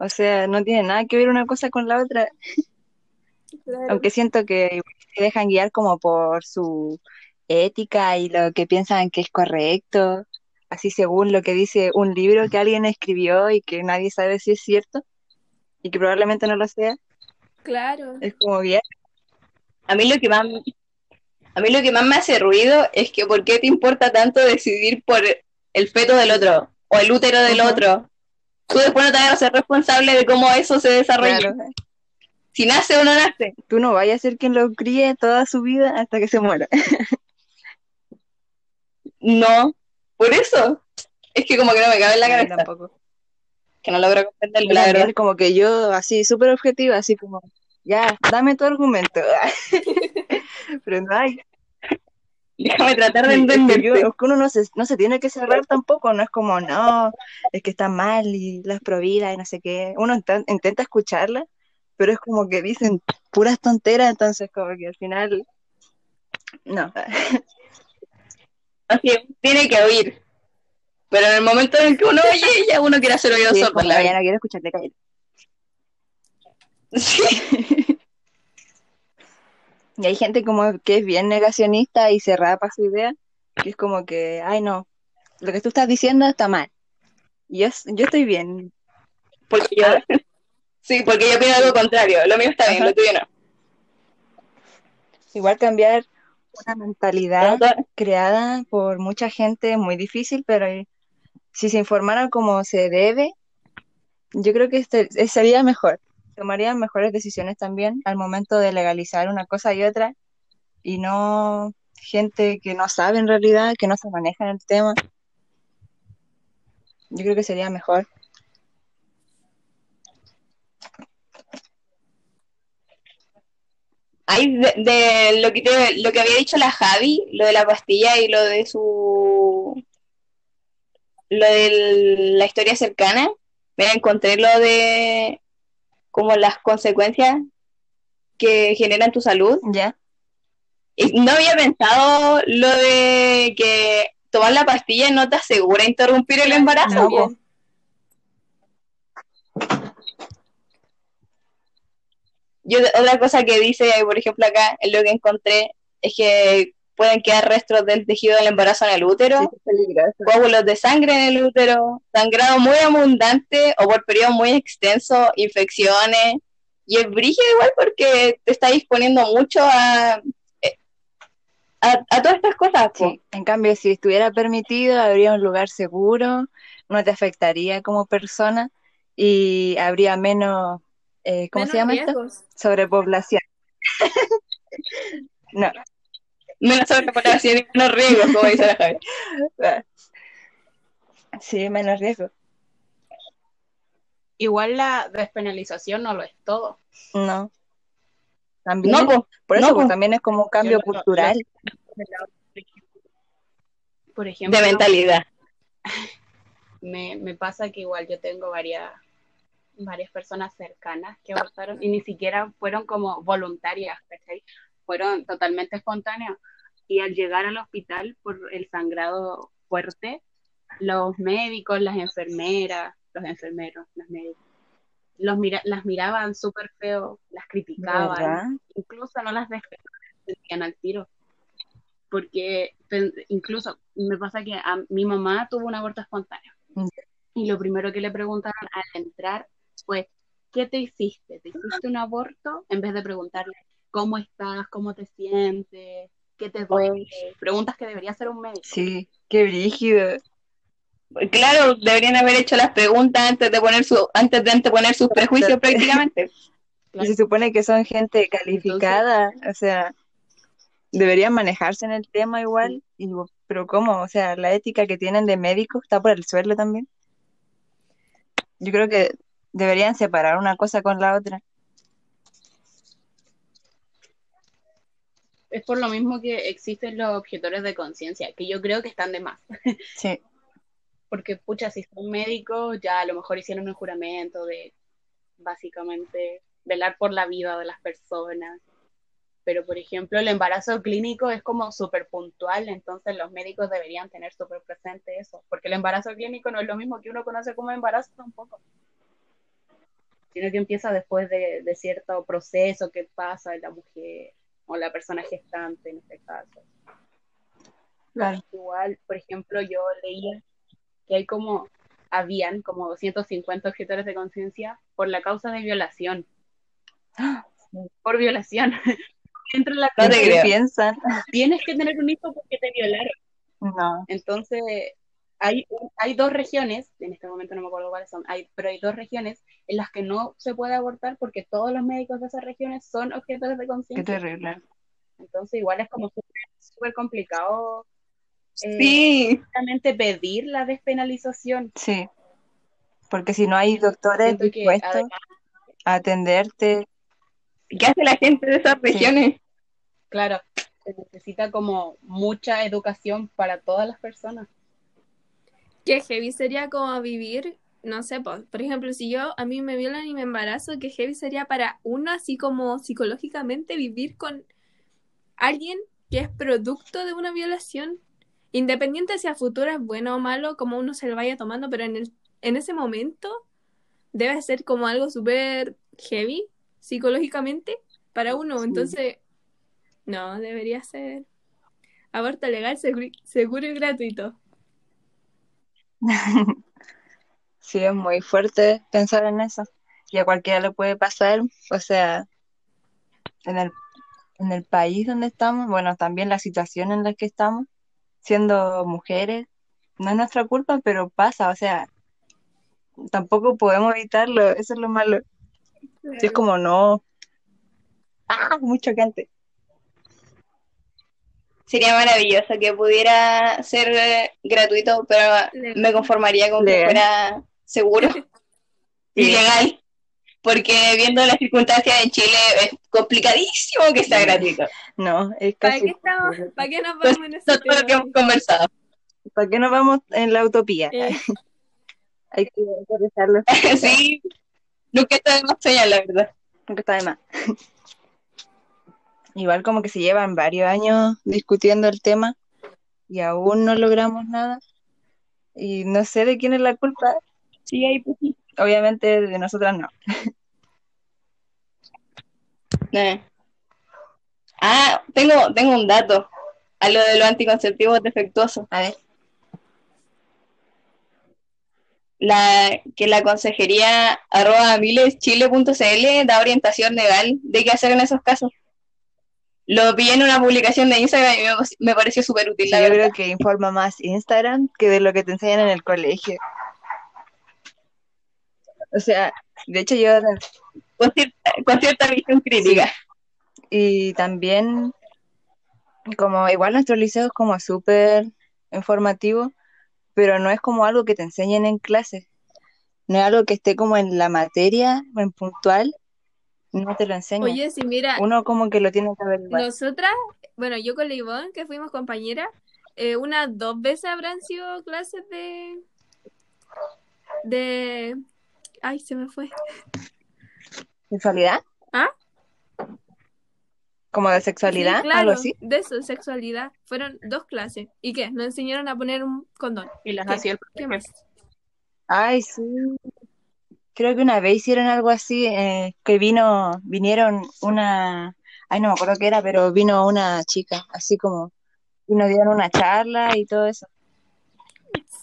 O sea, no tiene nada que ver una cosa con la otra. [laughs] Claro. Aunque siento que se dejan guiar como por su ética y lo que piensan que es correcto, así según lo que dice un libro que alguien escribió y que nadie sabe si es cierto y que probablemente no lo sea. Claro. Es como guiar. A mí lo que más a mí lo que más me hace ruido es que ¿por qué te importa tanto decidir por el feto del otro o el útero del otro? Tú después no te vas a ser responsable de cómo eso se desarrolla. Claro, Si nace o no nace. tú no vayas a ser quien lo críe toda su vida hasta que se muera. [laughs] No. Por eso. Es que como que no me cabe en la mí cabeza. tampoco. Que no logro comprenderlo, la verdad. como que yo así súper objetiva, así como, ya, dame tu argumento. [laughs] Pero no hay. Déjame tratar de Sí, es que yo- uno no se, no se tiene que cerrar tampoco, no es como, no, es que está mal y las prohibidas y no sé qué. Uno inten- intenta escucharla, pero es como que dicen puras tonteras, entonces como que al final, no. [laughs] Así es, tiene que oír. Pero en el momento en el que uno oye, ya uno quiere hacer oídos Sí, la ya no quiero escucharte, cállate. [laughs] Sí. Y hay gente como que es bien negacionista y cerrada para su idea, que es como que, ay no, lo que tú estás diciendo está mal. Y yo, yo estoy bien. Porque yo, sí, porque yo opino algo contrario. Lo mío está bien, lo tuyo no. Igual cambiar una mentalidad creada por mucha gente es muy difícil, pero si se informaran como se debe, yo creo que este, eh, sería mejor. Tomarían mejores decisiones también al momento de legalizar una cosa y otra y no gente que no sabe en realidad, que no se maneja en el tema. Yo creo que sería mejor. Hay de, lo que lo que había dicho la Javi, lo de la pastilla y lo de su lo de la historia cercana, me encontré lo de como las consecuencias que generan tu salud. ¿Ya? Y no había pensado lo de que tomar la pastilla no te asegura interrumpir el embarazo. No. Yo, otra cosa que dice, por ejemplo, acá, lo que encontré, es que pueden quedar restos del tejido del embarazo en el útero, Sí, coágulos de sangre en el útero, sangrado muy abundante o por periodos muy extensos, infecciones. Y es brígido igual porque te está disponiendo mucho a, eh, a, a todas estas cosas. Sí, en cambio, si estuviera permitido, habría un lugar seguro, no te afectaría como persona y habría menos, eh, ¿cómo Menos se llama esto? riesgos. Sobrepoblación. [laughs] No, Menos sobrepoblación y menos riesgos, como dice la Javi. [laughs] sí, menos riesgo. Igual la despenalización no lo es todo. No. También, No, es- po, por eso no, pues, po. también es como un cambio Yo lo- lo- cultural. Por ejemplo, de mentalidad. [laughs] me, me pasa que igual yo tengo varias, varias personas cercanas que abortaron y ni siquiera fueron como voluntarias, ¿cachai? Fueron totalmente espontáneas. Y al llegar al hospital por el sangrado fuerte, los médicos, las enfermeras, los enfermeros, los médicos, los mira- las miraban súper feo, las criticaban, ¿Verdad? incluso no las defendían al tiro. Porque incluso me pasa que a mi mamá tuvo un aborto espontáneo. Mm. Y lo primero que le preguntaron al entrar fue, ¿qué te hiciste? ¿Te hiciste un aborto? En vez de preguntarle, ¿cómo estás? ¿Cómo te sientes? ¿Qué te duele? Preguntas que debería hacer un médico. Sí, qué brígido. Claro, deberían haber hecho las preguntas antes de poner su, antes de anteponer sus prejuicios prácticamente. [laughs] [laughs] Y se supone que son gente calificada, o sea, deberían manejarse en el tema igual, y pero ¿cómo? O sea, la ética que tienen de médicos está por el suelo también. Yo creo que deberían separar una cosa con la otra. Es por lo mismo que existen los objetores de conciencia, que yo creo que están de más. [laughs] Sí. Porque, pucha, si son médicos, ya a lo mejor hicieron un juramento de básicamente velar por la vida de las personas. Pero, por ejemplo, el embarazo clínico es como súper puntual, entonces los médicos deberían tener súper presente eso, porque el embarazo clínico no es lo mismo que uno conoce como embarazo tampoco, sino que empieza después de, de cierto proceso que pasa en la mujer o la persona gestante en este caso. Claro. Igual, por ejemplo, yo leía que hay como, habían como 250 objetores de conciencia por la causa de violación. [gasps] Por violación. [laughs] Entra en la No te ¿Qué creo. piensan? tienes que tener un hijo porque te violaron. No. Entonces, hay, dos regiones, en este momento no me acuerdo cuáles son, hay, pero hay dos regiones en las que no se puede abortar porque todos los médicos de esas regiones son objetores de Qué conciencia. terrible. Entonces, igual es como súper complicado eh, Sí, pedir la despenalización. Sí. Porque si no hay doctores Siento dispuestos además, a atenderte, ¿qué hace la gente de esas regiones? claro, se necesita como mucha educación para todas las personas. Qué heavy sería como vivir, no sé, po, por ejemplo, si yo a mí me violan y me embarazo, qué heavy sería para uno así como psicológicamente vivir con alguien que es producto de una violación, independiente si a futuro es bueno o malo, como uno se lo vaya tomando, pero en el, en ese momento debe ser como algo súper heavy psicológicamente para uno, Sí. entonces no, debería ser aborto legal, seguro y gratuito. [laughs] sí es muy fuerte pensar en eso. Y a cualquiera le puede pasar, o sea, en el, en el país donde estamos, bueno, también la situación en la que estamos, siendo mujeres, no es nuestra culpa, pero pasa, o sea, tampoco podemos evitarlo, eso es lo malo. Sí, es como no. ¡Ah! Muy chocante. Sería maravilloso que pudiera ser eh, gratuito, pero Legal. me conformaría con que fuera seguro [laughs] y Sí. legal. Porque viendo las circunstancias en Chile es complicadísimo que sea Sí. gratuito. No, es ¿Para casi qué estamos? ¿Para qué nos Pues, vamos en ese Todo lo que hemos conversado. ¿Para qué nos vamos en la utopía? Eh, Hay que aterrizarlo, [laughs] sí, nunca está de más soñar, la verdad. nunca está de más. [laughs] Igual como que se llevan varios años discutiendo el tema y aún no logramos nada. Y no sé de quién es la culpa. Sí, ahí pues. Obviamente de nosotras no. [laughs] Eh. Ah, tengo, tengo un dato a lo de los anticonceptivos defectuosos. A ver. La, que la consejería arroba mileschile.cl da orientación legal de qué hacer en esos casos. Lo vi en una publicación de Instagram y me, me pareció súper útil, Sí, yo verdad. creo que informa más Instagram que de lo que te enseñan en el colegio. O sea, de hecho yo Con cierta, con cierta visión crítica. Y también, como igual nuestro liceo es como súper informativo, pero no es como algo que te enseñen en clase. No es algo que esté como en la materia, en puntual, no te lo enseñan. Oye, si mira, Uno como que lo tiene que averiguar. nosotras, bueno, yo con la Ivonne, que fuimos compañeras, eh, unas dos veces habrán sido clases de... de... Ay, se me fue. ¿Sexualidad? ¿Ah? ¿Como de sexualidad? Sí, claro, ¿Algo así? de eso, sexualidad. Fueron dos clases. ¿Y qué? Nos enseñaron a poner un condón. Y las hacía el ¿Qué más? Ay, sí. Creo que una vez hicieron algo así, eh, que vino, vinieron una, ay, no me acuerdo qué era, pero vino una chica, así como, y nos dieron una charla y todo eso.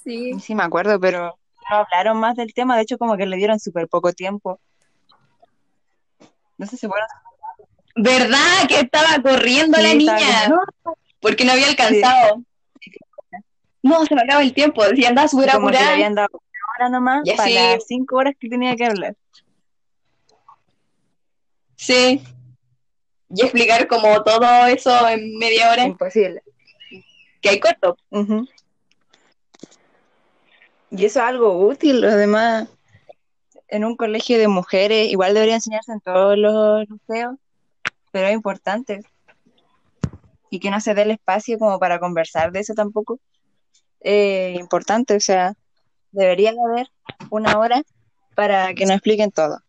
Sí. Sí, me acuerdo, pero no hablaron más del tema, de hecho como que le dieron súper poco tiempo. No sé si fueron... ¿Verdad? Que estaba corriendo la Sí, niña porque no había alcanzado. No, se me acaba el tiempo. Decía, andaba súper apurada. Hora nomás Y para las cinco horas que tenía que hablar. Sí. Y explicar como todo eso en media hora, Imposible. que hay corto. Ujú. Y eso es algo útil, además, en un colegio de mujeres, igual debería enseñarse en todos los liceos, pero es importante. y que no se dé el espacio como para conversar de eso tampoco. Eh, importante, o sea, debería de haber una hora para que nos expliquen todo.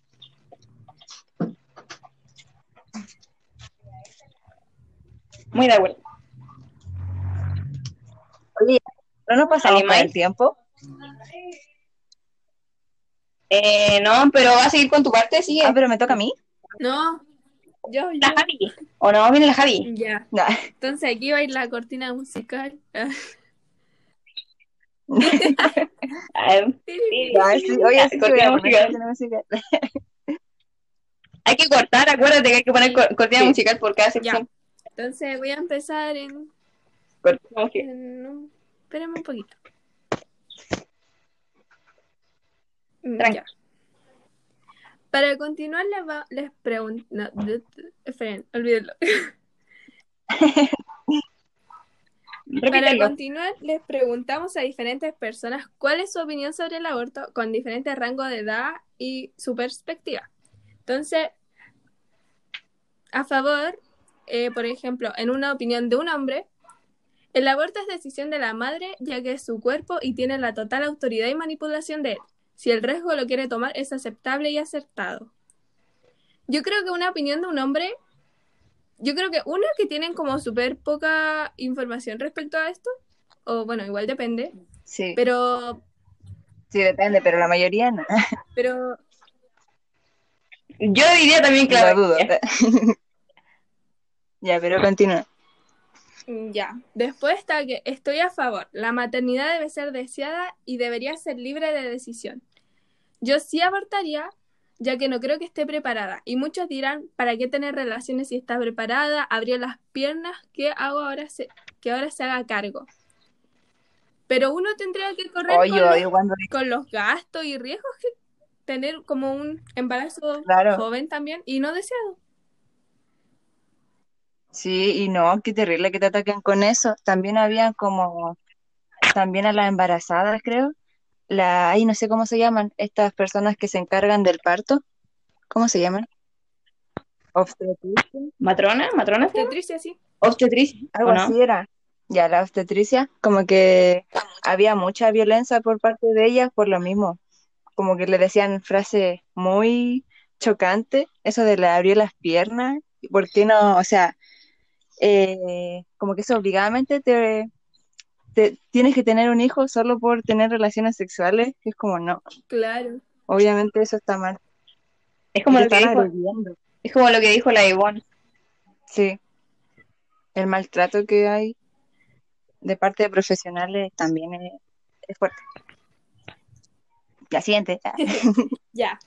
Muy de acuerdo. Oye, ¿no nos pasamos ¿Alguien con más? el tiempo? Eh, no, pero va a seguir con tu parte, sigue. Ah, pero me toca a mí. No, yo, yo. La Javi. ¿O no? Viene la Javi. Ya. No. Entonces aquí va a ir la cortina musical. [laughs] Hay que cortar, acuérdate que hay que poner cor- cortina Sí. musical por cada sección. Entonces voy a empezar en, Cortina musical. en un... Espérame un poquito. Mm. Ya. Para continuar les, va- les pregunto... No, esperen, olvídenlo. [laughs] Para continuar, les preguntamos a diferentes personas cuál es su opinión sobre el aborto con diferentes rangos de edad y su perspectiva. Entonces, a favor, eh, por ejemplo, en una opinión de un hombre, el aborto es decisión de la madre ya que es su cuerpo y tiene la total autoridad y manipulación de él. Si el riesgo lo quiere tomar, es aceptable y acertado. Yo creo que una opinión de un hombre yo creo que uno que tienen como súper poca información respecto a esto, o bueno, igual depende, Sí, pero, sí, depende, pero la mayoría no. pero, Yo diría también, Lo claro. dudo. [laughs] Ya, pero continúa. ya. Después está que estoy a favor, la maternidad debe ser deseada y debería ser libre de decisión. Yo sí abortaría, ya que no creo que esté preparada. Y muchos dirán, ¿para qué tener relaciones si está preparada? Abrir las piernas, ¿qué hago ahora? Se, que ahora se haga cargo. Pero uno tendría que correr Oye, con los cuando con los gastos y riesgos que tener como un embarazo Claro. joven también y no deseado. Sí, y no, qué terrible que te ataquen con eso. También había como, también a las embarazadas, creo. La, ay, no sé cómo se llaman, estas personas que se encargan del parto. ¿Cómo se llaman? Obstetricia, ¿Matrona? ¿Matrona? Obstetricia, sí. ¿Obstetricia? algo así era. Ya, la obstetricia, como que había mucha violencia por parte de ellas por lo mismo. Como que le decían frases muy chocantes, eso de le abrió las piernas, ¿por qué no? O sea, eh, como que eso obligadamente te, te- tienes que tener un hijo solo por tener relaciones sexuales, es como no, Claro. obviamente eso está mal. Es como lo que dijo, es como lo que dijo la Ivonne. Sí, el maltrato que hay de parte de profesionales también es, es fuerte. La siguiente. Ah, [laughs] [laughs] Ya.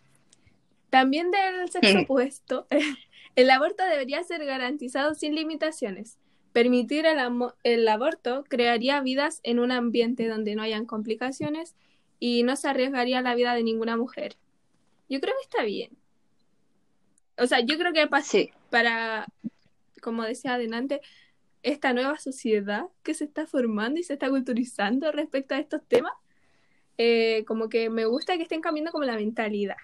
También del sexo opuesto, [laughs] el aborto debería ser garantizado sin limitaciones. Permitir el, el aborto crearía vidas en un ambiente donde no hayan complicaciones y no se arriesgaría la vida de ninguna mujer. Yo creo que está bien. O sea, yo creo que pa- Sí, para, como decía adelante, esta nueva sociedad que se está formando y se está culturizando respecto a estos temas, eh, como que me gusta que estén cambiando como la mentalidad.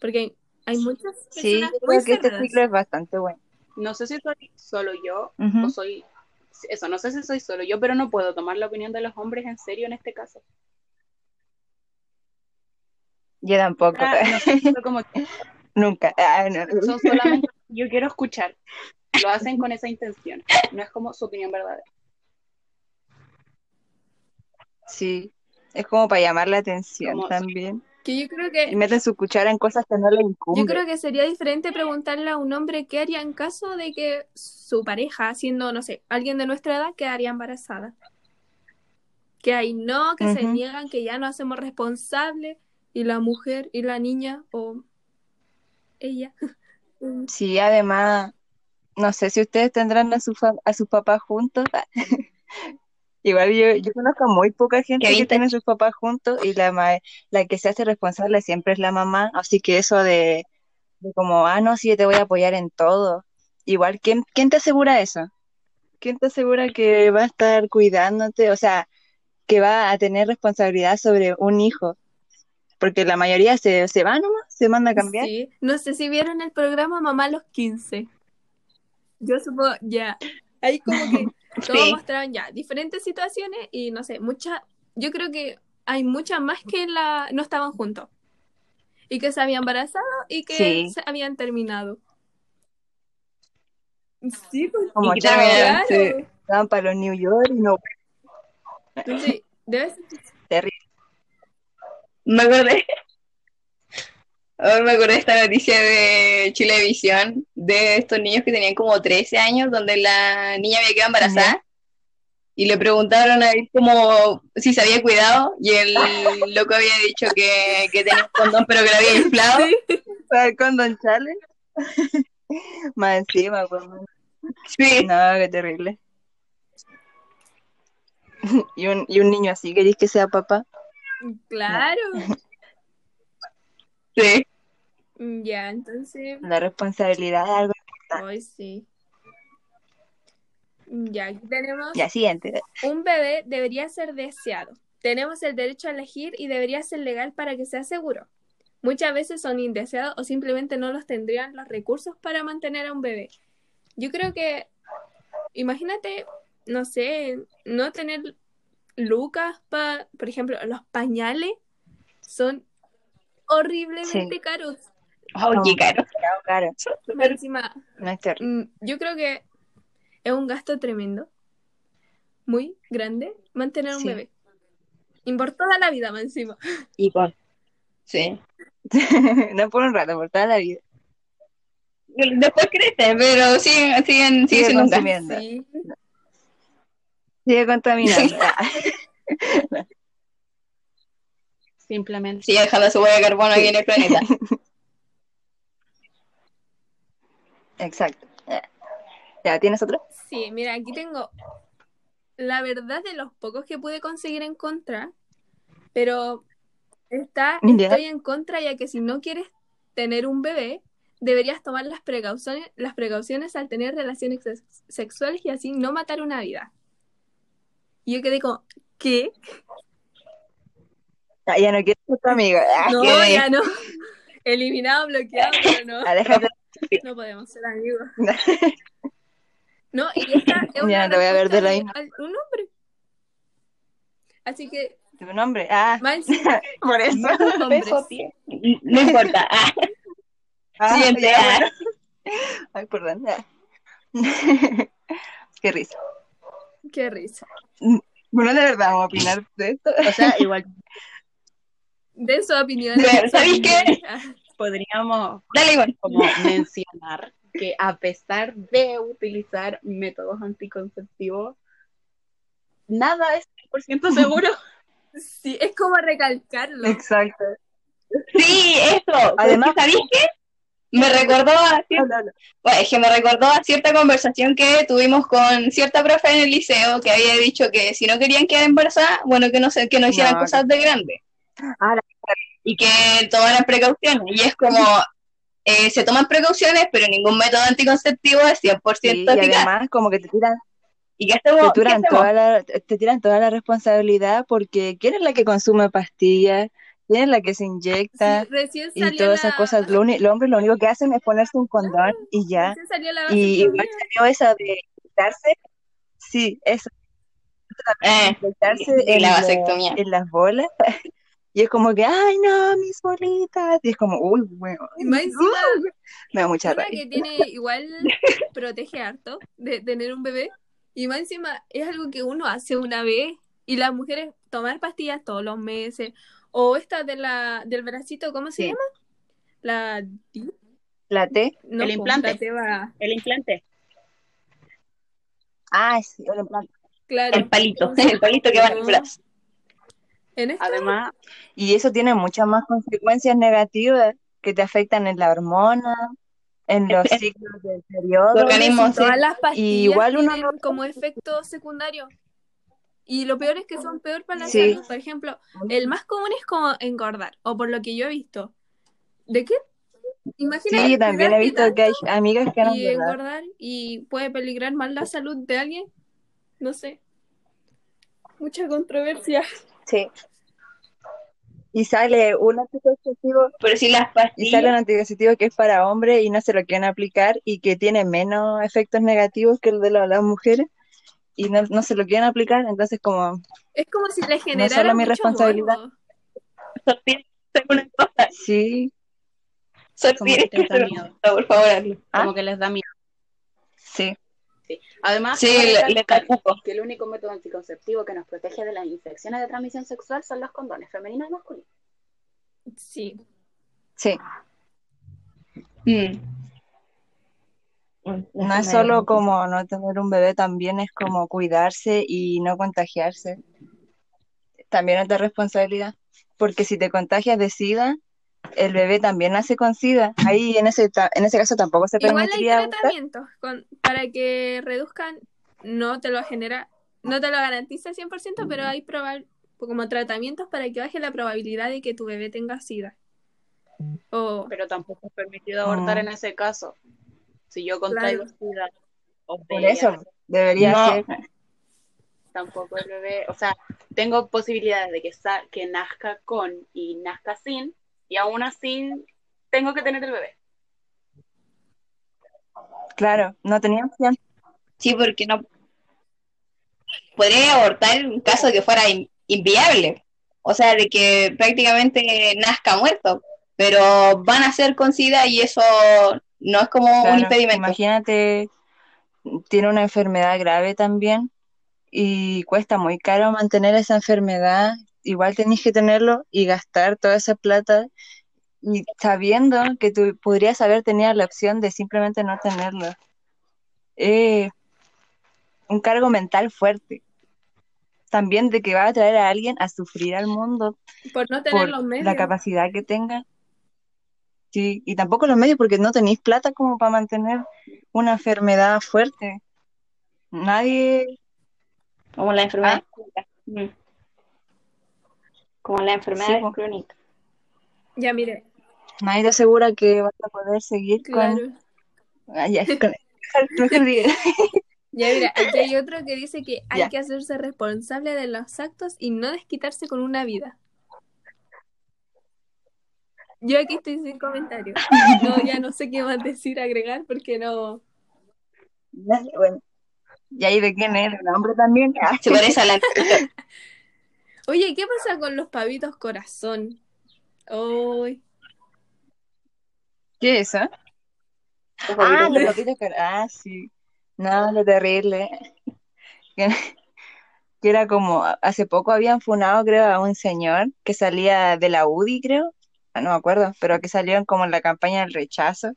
Porque hay muchas sí, personas yo muy creo que este ciclo es bastante bueno. No sé si soy solo yo o soy. Eso, no sé si soy solo yo, pero no puedo tomar la opinión de los hombres en serio en este caso. Yo tampoco, Ah, no sé, fue como que [laughs] nunca. Ah, no. son solamente yo quiero escuchar. Lo hacen con esa intención. No es como su opinión verdadera. Sí, es como para llamar la atención Como- también. Que yo creo Y que meten su cuchara en cosas que no le yo incumben. creo que sería diferente preguntarle a un hombre qué haría en caso de que su pareja, siendo, no sé, alguien de nuestra edad, quedaría embarazada. Que ahí no, que se niegan, que ya no hacemos responsables, y la mujer y la niña o ella. [laughs] Sí, además, no sé si ustedes tendrán a, su a sus papás juntos. [laughs] Igual yo, yo conozco muy poca gente que tiene sus papás juntos y la, ma- la que se hace responsable siempre es la mamá. Así que eso de, de como, ah, no, sí, yo te voy a apoyar en todo. Igual, ¿quién, quién te asegura eso? ¿Quién te asegura que va a estar cuidándote? O sea, que va a tener responsabilidad sobre un hijo. Porque la mayoría se, se va nomás, se manda a cambiar. Sí, no sé si vieron el programa Mamá a los 15. Yo supongo, ya. Ahí como que todos Sí. mostraban ya diferentes situaciones y no sé, muchas, yo creo que hay muchas más que la no estaban juntos y que se habían embarazado y que Sí. se habían terminado. Sí, pues, Como Y chao, terminaron, claro. estaban para los New York y no Entonces, debe ser terrible. Me acordé. Ahora me acordé de esta noticia de Chilevisión, de estos niños que tenían como 13 años, donde la niña había quedado embarazada. Y le preguntaron a él como si se había cuidado, y el [laughs] loco había dicho que, que tenía un condón, pero que lo había inflado. Sí. [laughs] El Condon Challenge. [laughs] Más encima, pues. Sí. No, qué terrible. Y un, y un niño así, ¿queréis que sea papá? Claro. Sí. Ya, entonces, La responsabilidad es algo. hoy sí. Ya, aquí tenemos Ya, siguiente. un bebé debería ser deseado. Tenemos el derecho a elegir y debería ser legal para que sea seguro. Muchas veces son indeseados o simplemente no los tendrían los recursos para mantener a un bebé. Yo creo que, imagínate, no sé, no tener lucas para, por ejemplo, los pañales son horriblemente Sí. caros. Oh, qué caro. [laughs] Encima, No es terrible. Mm, Yo creo que es un gasto tremendo, muy grande, mantener un Sí. bebé. Y por toda la vida, más encima. [laughs] Y con. Sí. [laughs] no por un rato, por toda la vida. Después crece, pero siguen, siguen, sigue Sigue siendo un gasto. consumiendo. Sí. Sigue contaminando. Simplemente. Sigue dejando su huella de carbono aquí en el planeta. [laughs] Exacto. ¿Ya tienes otro? Sí, mira, aquí tengo la verdad de los pocos que pude conseguir en contra, pero está, estoy en contra ya que si no quieres tener un bebé, deberías tomar las precauciones, las precauciones al tener relaciones sex- sexuales y así no matar una vida. Y yo quedé como, ¿qué? Ah, ya no quiero ser tu amiga. Ah, No, que- ya no. Eliminado, bloqueado, [laughs] pero no. Déjate. No podemos ser amigos. [laughs] No, y esta es una Ya no te voy a ver de la de un hombre. Así que, ¿Tu nombre? Ah, [laughs] por eso. hombres. No importa. Ah, Ah, Siguiente. ya, ah. bueno. Ay, perdón. Qué risa. Qué risa. Bueno, de verdad, vamos a opinar de esto. O sea, igual De su opinión. ¿sabéis qué? [laughs] podríamos Dale, igual. como mencionar que a pesar de utilizar métodos anticonceptivos, nada es 100% seguro. [laughs] Sí, es como recalcarlo. Exacto. Sí, eso. Además- ¿sabéis qué? Me recordó a cierta, bueno, es que me recordó a cierta conversación que tuvimos con cierta profe en el liceo que había dicho que si no querían quedar embarazadas, bueno, que no se, que no hicieran No, cosas de grande. Ah, Y que tomaran precauciones. Y es como, eh, se toman precauciones, pero ningún método anticonceptivo es 100% Sí, y además como que te tiran, ¿Y qué te hacemos? ¿Qué tiran hacemos? toda la, te tiran toda la responsabilidad porque ¿quién es la que consume pastillas? ¿Quién es la que se inyecta? Sí, recién y todas esas la- cosas. Lo uni- los hombres lo único que hacen es ponerse un condón y ya. Y igual salió esa de inyectarse. Sí, eso. Eh, Inyectarse en, la- vasectomía. en las bolas. [laughs] Y es como que, ay, no, mis bolitas. Y es como, uy, bueno. [laughs] Me da mucha rabia. que tiene [laughs] igual protege harto de tener un bebé. Y más encima es algo que uno hace una vez. Y las mujeres tomar pastillas todos los meses. O esta de la, del bracito, ¿cómo se Sí. llama? La La T. no, El po, implante. El implante. Ah, sí, el implante. Claro. el palito, [laughs] el palito que va en el brazo. En esto, Además, Y eso tiene muchas más consecuencias negativas que te afectan en la hormona, en los ciclos del periodo. Organismo, sí. todas las pastillas igual uno tienen no- como efecto secundario. Y lo peor es que son peor para la Sí. salud. Por ejemplo, el más común es como engordar, o por lo que yo he visto. ¿De qué? Imagínate Sí, también he visto que hay amigas que han y engordado. engordar y puede peligrar más la salud de alguien. No sé. Mucha controversia. Sí. y sale un anticonceptivo Pero si las y sale un pastillas, anticonceptivo que es para hombres y no se lo quieren aplicar y que tiene menos efectos negativos que el de la- las mujeres y no, no se lo quieren aplicar, entonces como Es como si le solo generara mi mucho responsabilidad. morbo. Sofía, tengo una cosa. sí, una- por favor, hazlo. Como ¿Ah? que les da miedo. Además, Sí, le- le que el único método anticonceptivo que nos protege de las infecciones de transmisión sexual son los condones femeninos y masculinos. Sí. sí. Mm. No es solo como no tener un bebé, también es como cuidarse y no contagiarse. También es de responsabilidad, porque si te contagias de SIDA, el bebé también nace con SIDA. Ahí en ese, ta- en ese caso tampoco se Igual hay permitiría tratamientos con- para que reduzcan, no te lo genera, no te lo garantiza 100%, pero hay como tratamientos para que baje la probabilidad de que tu bebé tenga SIDA. O Pero tampoco es permitido abortar en ese caso. Si yo contraigo Claro. SIDA o Por eso debería No. ser. tampoco el bebé, o sea, tengo posibilidades de que, sa- que nazca con y nazca sin, y aún así tengo que tener el bebé. Claro, no tenía opción. Sí, porque no. Podría abortar en un caso de que fuera in- inviable. O sea, de que prácticamente nazca muerto. Pero van a ser con SIDA y eso no es como un impedimento. Imagínate, tiene una enfermedad grave también y cuesta muy caro mantener esa enfermedad. Igual tenés que tenerlo y gastar toda esa plata y sabiendo que tú podrías haber tenido la opción de simplemente no tenerlo. Eh, un cargo mental fuerte. También de que va a traer a alguien a sufrir al mundo por no tener por los medios. la capacidad que tenga. Sí, y tampoco los medios porque no tenéis plata como para mantener una enfermedad fuerte. Nadie, Como la enfermedad Ah. Mm. Como la enfermedad Sí, crónica. Ya, mire, nadie te asegura que vas a poder seguir claro. con... Ah, ya, [laughs] con-. [laughs] Ya, mira, aquí hay otro que dice que [laughs] hay Ya. que hacerse responsable de los actos y no desquitarse con una vida. Yo aquí estoy sin comentarios. No, ya no sé qué más decir, agregar, porque no. Bueno, ¿y ahí de quién es? ¿El hombre también? Ah, Se parece a la Oye, ¿qué pasa con los pavitos corazón? Uy, ¿Qué es eso? Ah, los papitos car- Ah, sí. No, lo terrible. [laughs] Que, era como, hace poco habían funado, creo, a un señor que salía de la UDI, creo. Ah, No me acuerdo, pero que salieron como en la campaña del rechazo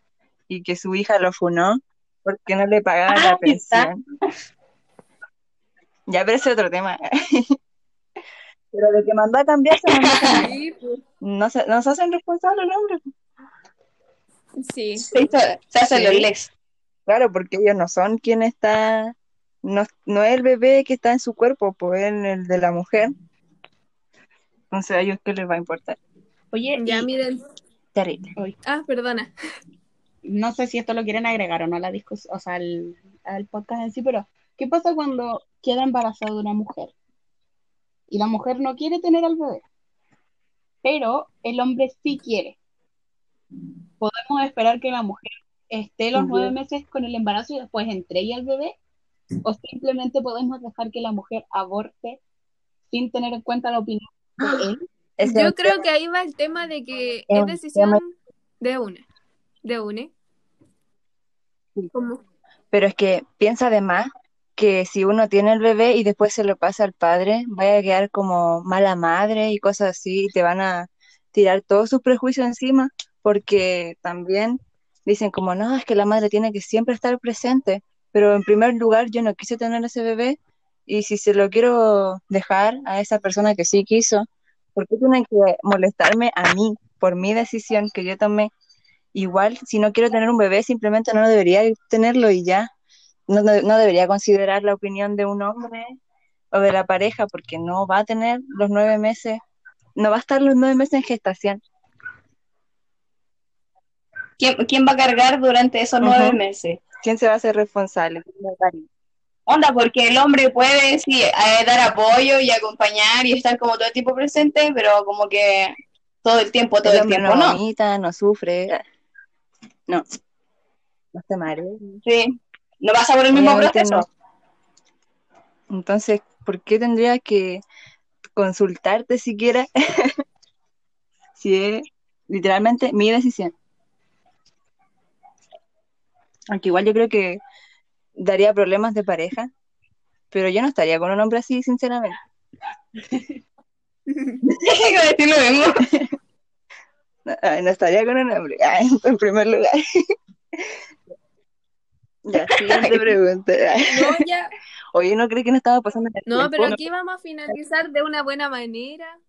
y que su hija lo funó porque no le pagaban Ah, la está. pensión. Ya, pero ese es otro tema. [laughs] Pero de que mandó a cambiar, se mandó a [laughs] cambiar. sí, pues, No se, no se hacen responsables el hombre. sí. Se, hizo- se hacen Sí. los lex. Claro, porque ellos no son quien está, no, no es el bebé que está en su cuerpo, pues es el de la mujer. Entonces a ellos qué les va a importar. Oye, Ya, y miren. Terrible. Ah, perdona. no sé si esto lo quieren agregar o no a la discusión, o sea, al, al podcast en sí, pero ¿qué pasa cuando queda embarazada una mujer? Y la mujer no quiere tener al bebé, pero el hombre sí quiere. ¿Podemos esperar que la mujer esté los nueve meses con el embarazo y después entregue al bebé? ¿O simplemente podemos dejar que la mujer aborte sin tener en cuenta la opinión de él? Ese Yo creo que ahí va el tema de que Es decisión de una. De una. Sí. Como, Pero es que piensa además que si uno tiene el bebé y después se lo pasa al padre, vaya a quedar como mala madre y cosas así, y te van a tirar todos sus prejuicios encima, porque también dicen como, no, es que la madre tiene que siempre estar presente, pero en primer lugar yo no quise tener ese bebé, y si se lo quiero dejar a esa persona que sí quiso, ¿por qué tienen que molestarme a mí por mi decisión que yo tomé? Igual, si no quiero tener un bebé, simplemente no debería tenerlo y ya. No, no- debería considerar la opinión de un hombre o de la pareja porque no va a tener los nueve meses, no va a estar los nueve meses en gestación. ¿Quién, quién va a cargar durante esos nueve meses? ¿Quién se va a hacer responsable? Onda, porque el hombre puede sí, eh, dar apoyo y acompañar y estar como todo el tiempo presente, pero como que todo el tiempo, todo el tiempo, no no. vomita, no sufre. No. No se marea. Sí. No pasa por el mismo Obviamente proceso. no. Entonces, ¿por qué tendría que consultarte siquiera [laughs] si es literalmente mi decisión? Aunque igual yo creo que daría problemas de pareja, pero yo no estaría con un hombre así, sinceramente. Decir lo mismo. Ay, no estaría con un hombre, en primer lugar. Ya, [laughs] siguiente pregunta. No, ya. [laughs] Oye, ¿no cree que no estaba pasando el No, tiempo? pero aquí vamos a finalizar de una buena manera.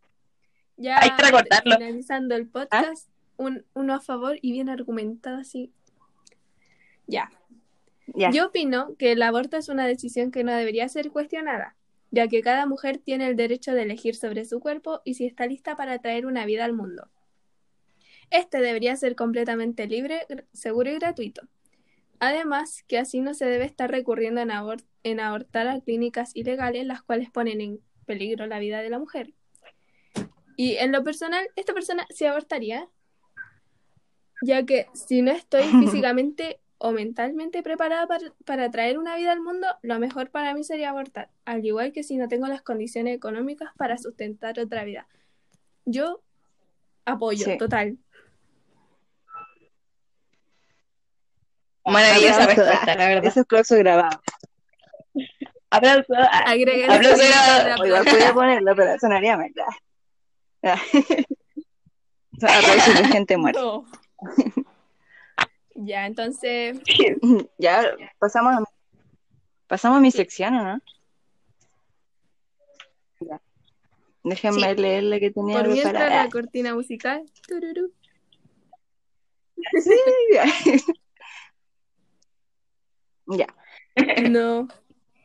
Ya Hay que recortarlo. finalizando el podcast, un, uno a favor y bien argumentado así. Ya. Ya. Yo opino que el aborto es una decisión que no debería ser cuestionada, ya que cada mujer tiene el derecho de elegir sobre su cuerpo y si está lista para traer una vida al mundo. Este debería ser completamente libre, seguro y gratuito. Además, que así no se debe estar recurriendo en, en abortar a clínicas ilegales, las cuales ponen en peligro la vida de la mujer. Y en lo personal, esta persona sí abortaría, ya que si no estoy [laughs] físicamente o mentalmente preparada para, para traer una vida al mundo, lo mejor para mí sería abortar, al igual que si no tengo las condiciones económicas para sustentar otra vida. Yo apoyo, Sí. total. Maravillosa Aplauso. respuesta, la verdad. Eso es clauso grabado. Aplauso. Agregué Aplauso la siguiente grabado. O igual aplauso. podía ponerlo, pero sonaría mal. Ya. Ya. [laughs] Son aplausos de gente muerta. No. Ya, entonces, [laughs] Ya pasamos a, pasamos a mi sección, ¿o no? Ya. Déjenme leer la que tenía por mientras preparada. la cortina musical. tururú. Sí, ya. No.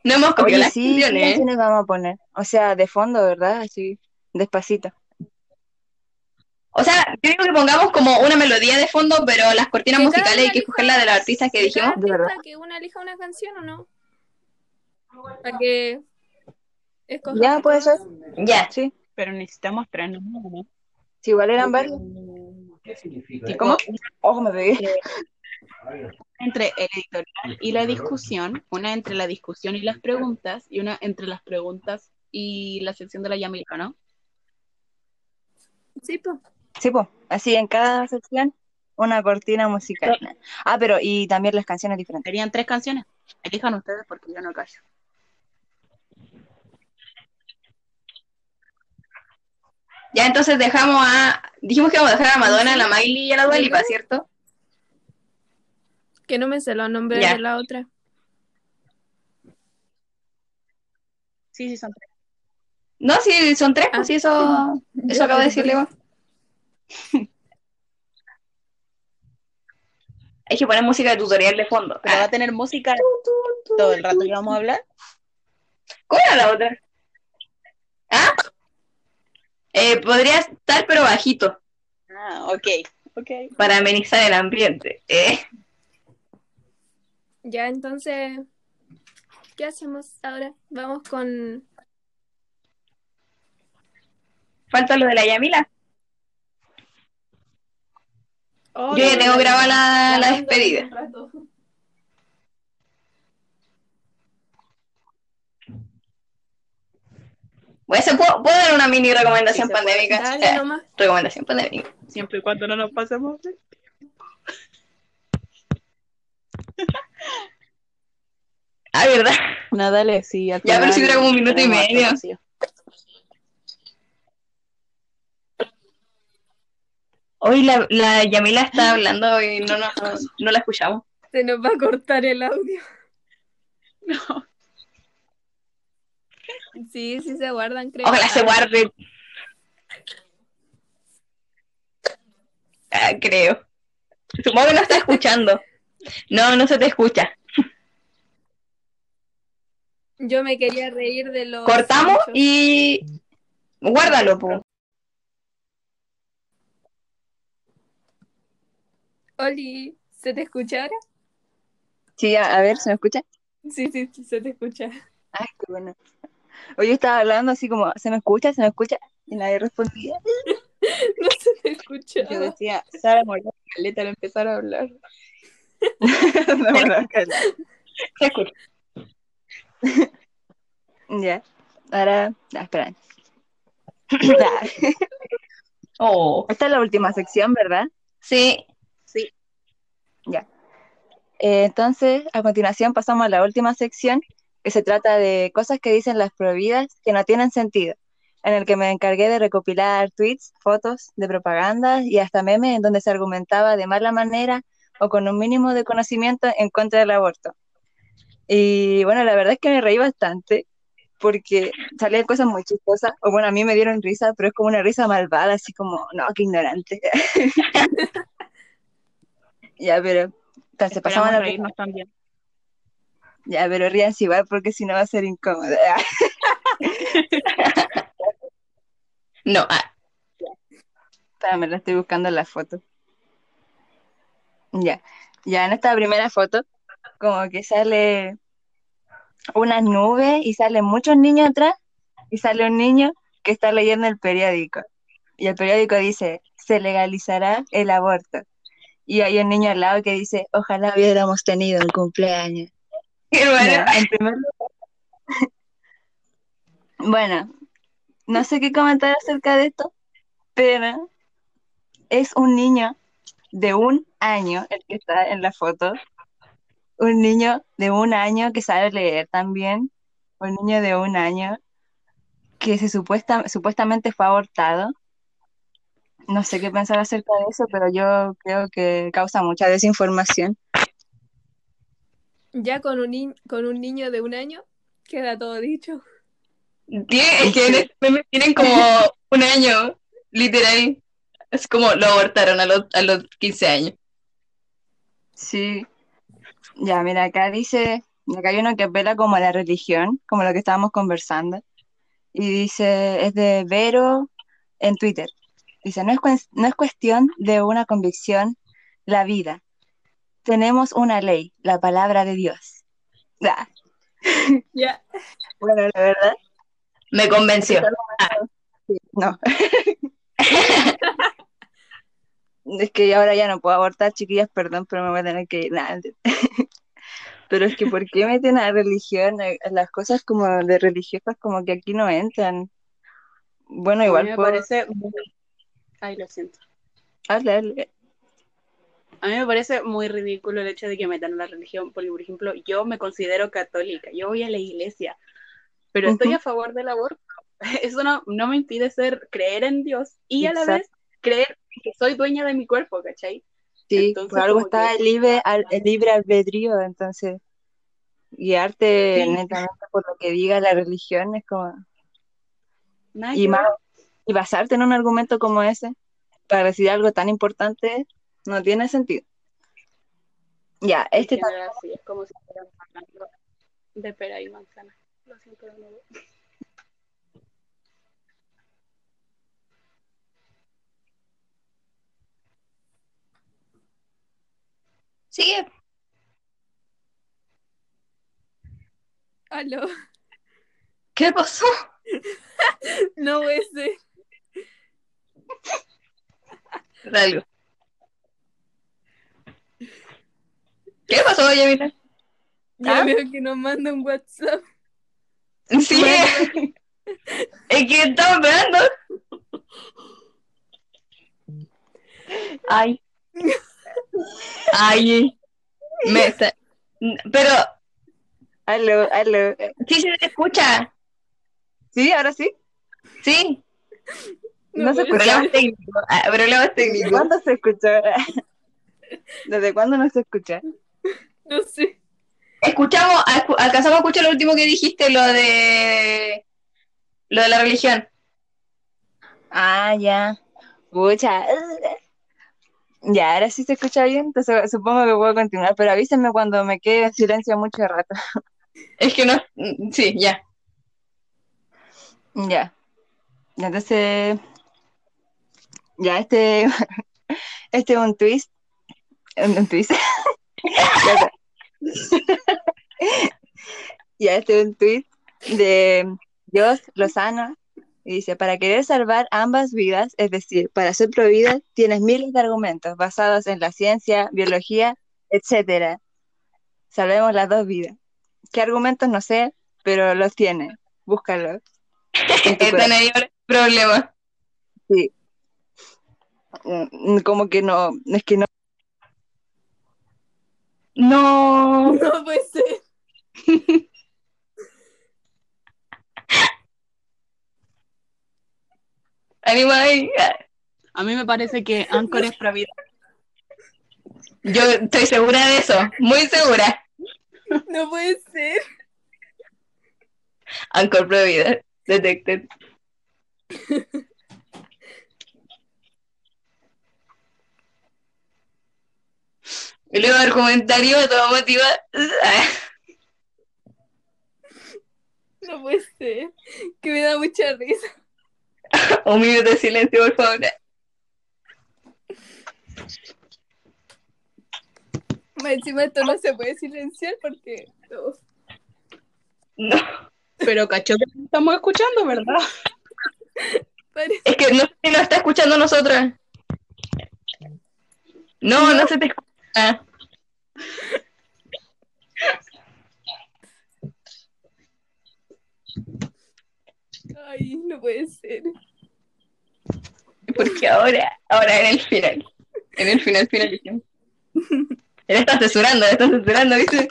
No hemos copiado las sí, ¿qué canciones. ¿eh? canciones vamos a poner? O sea, de fondo, ¿verdad? Así, despacito. O sea, yo digo que pongamos como una melodía de fondo, pero las cortinas Que musicales hay que elija- escoger la de los artistas que que cada dijimos. De verdad. que una elija una canción o no. Para que escojamos Ya, puede ser. Ya. Sí. Pero necesitamos tres, ¿no? ¿no? Si igual eran varios. ¿Qué significa? ¿Y cómo? Ojo, me pegué. Entre el editorial y la discusión, una entre la discusión y las preguntas, y una entre las preguntas y la sección de la Yamila, ¿no? Sí, pues. Sí, pues, así en cada sección una cortina musical. Ah, pero y también las canciones diferentes. Serían tres canciones. Elijan ustedes porque yo no callo. Ya entonces dejamos a. Dijimos que vamos a dejar a Madonna, a la Miley y a la Dua Lipa, ¿cierto? Que no me sé los nombres de la otra. Sí, sí, son tres. No, sí, son tres, pues sí, eso, eso acabo de decirle. igual. [laughs] Hay que poner música de tutorial de fondo. Pero va Ah, a tener música todo el rato que vamos a hablar. ¿Cuál era la otra? ¿Ah? Eh, podría estar, pero bajito, Ah, ok, ok. para amenizar el ambiente. ¿eh? Ya, entonces, ¿qué hacemos ahora? Vamos con... Falta lo de la Yamila. Oh, Yo ya tengo la- grabada la, la despedida. hacer- ¿puedo, puedo dar una mini recomendación Sí, pandémica? Dale Eh, nomás. recomendación pandémica. Siempre y cuando no nos pasemos. [laughs] Ah, ¿verdad? No, dale, sí. al Ya, pero si dura como un minuto y medio. vacío. Hoy la, la Yamila está [laughs] hablando y no, no, no la escuchamos. Se nos va a cortar el audio. No. Sí, sí se guardan, creo. Ojalá se Ah, guarde. Ah, creo. Supongo que no está escuchando. No, no se te escucha. Yo me quería reír de los... Cortamos y guárdalo, po. Oli, ¿se te escucha ahora? Sí, a, a ver, ¿se me escucha? Sí, sí, sí, se te escucha. Ay, qué bueno. Hoy yo estaba hablando así como, ¿se me escucha? ¿Se me escucha? Y nadie respondía. [laughs] No se te escucha. Yo decía, Sara Morales, Caleta al empezar a hablar. [laughs] [laughs] Caleta. Se escucha. [laughs] Ya. Ahora, ah, espera. [coughs] Oh. Esta es la última sección, ¿verdad? Sí. Ya. Eh, entonces, a continuación pasamos a la última sección, que se trata de cosas que dicen las prohibidas que no tienen sentido, en el que me encargué de recopilar tweets, fotos de propaganda y hasta memes en donde se argumentaba de mala manera o con un mínimo de conocimiento en contra del aborto. Y bueno, la verdad es que me reí bastante porque salían cosas muy chistosas, o bueno, a mí me dieron risa, pero es como una risa malvada, así como, no, qué ignorante. [laughs] ya, pero pasamos a la reírnos también. Ya, pero ríanse igual porque si no va a ser incómodo. [laughs] No, ah, Espérame, la estoy buscando en la foto. Ya, ya en esta primera foto, como que sale unas nubes y salen muchos niños atrás y sale un niño que está leyendo el periódico. Y el periódico dice, se legalizará el aborto. Y hay un niño al lado que dice, ojalá hubiéramos tenido un cumpleaños. qué bueno. En primer lugar. Bueno, no sé qué comentar acerca de esto, pero es un niño de un año, el que está en la foto. Un niño de un año que sabe leer también. Un niño de un año que se supuesta, supuestamente fue abortado. No sé qué pensar acerca de eso, pero yo creo que causa mucha desinformación. Ya con un, ni- con un niño de un año queda todo dicho. Tiene- es que en este tienen como un año, literal. Es como lo abortaron a los, a los 15 años. Sí. Ya, mira, acá dice, acá hay uno que apela como a la religión, como lo que estábamos conversando. Y dice, es de Vero en Twitter. Dice, no es, no es cuestión de una convicción, la vida. Tenemos una ley, la palabra de Dios. Ah, [laughs] Ya. bueno, la verdad, Me convenció. no. [laughs] Es que ahora ya no puedo abortar, chiquillas, perdón, pero me voy a tener que ir. Nah, [laughs] Pero es que, ¿por qué meten a religión? Eh, Las cosas como de religiosas como que aquí no entran. Bueno, A mí igual me puedo... parece. Ay, lo siento. Hazle, hazle. A mí me parece muy ridículo el hecho de que metan la religión, porque por ejemplo, yo me considero católica, yo voy a la iglesia, pero estoy a favor del aborto. [laughs] Eso no, no me impide ser, creer en Dios y a la vez creer que soy dueña de mi cuerpo, ¿cachai? Sí, Entonces, por algo está que- el libre, al- el libre albedrío, entonces guiarte Sí. netamente por lo que diga la religión es como... Nada Y, más, y basarte en un argumento como ese para decidir algo tan importante no tiene sentido. Ya, este general, sí, es como si estuvieran hablando de pera y manzana. Lo siento de nuevo. Sigue. Aló. ¿Qué pasó? [laughs] No puede ser. Algo. ¿Qué pasó, Yamila? Ya ¿Ah? veo que nos manda un WhatsApp. Sí. Es que estaba esperando. [laughs] Ay. [laughs] Ay. Me está- Pero Aló, aló. sí se te escucha. ¿Sí? ¿Ahora sí? Sí. No, se escucha. Problemas técnicos. Ah, Problemas ¿Desde técnicos. cuándo se escucha? ¿Desde cuándo no se escucha? No sé. Escuchamos, escu- alcanzamos a escuchar lo último que dijiste, lo de lo de la religión. Ah, ya. Pucha. Ya, ahora sí se escucha bien, entonces supongo que puedo continuar, pero avísenme cuando me quede en silencio mucho rato. [laughs] Es que no, sí, ya. Ya. Entonces, ya este, [laughs] este es un twist. Un, twist. [laughs] Ya este es un twist de Dios Lozano Y dice, para querer salvar ambas vidas, es decir, para ser pro vida, tienes miles de argumentos basados en la ciencia, biología, etcétera. Salvemos las dos vidas. ¿Qué argumentos? No sé, pero los tiene. Búscalos. [laughs] ahora problema. Sí. Mm, Como que no, es que no. No. [laughs] No puede ser. [laughs] A mí me parece que Anchor es pro vida. Yo estoy segura de eso. Muy segura. No puede ser. Anchor Provider. Detected. Y luego el comentario todo motiva. No puede ser. Que me da mucha risa. [laughs] Un minuto de silencio, por favor. Más Encima esto no se puede silenciar porque. no. No. Pero cacho que estamos escuchando, ¿verdad? Parece- Es que no sé si nos está escuchando a nosotros. No, no, se te escucha. Ay, no puede ser. Porque ahora, ahora en el final. En el final, finalización. [laughs] Él está censurando, él está censurando, ¿viste?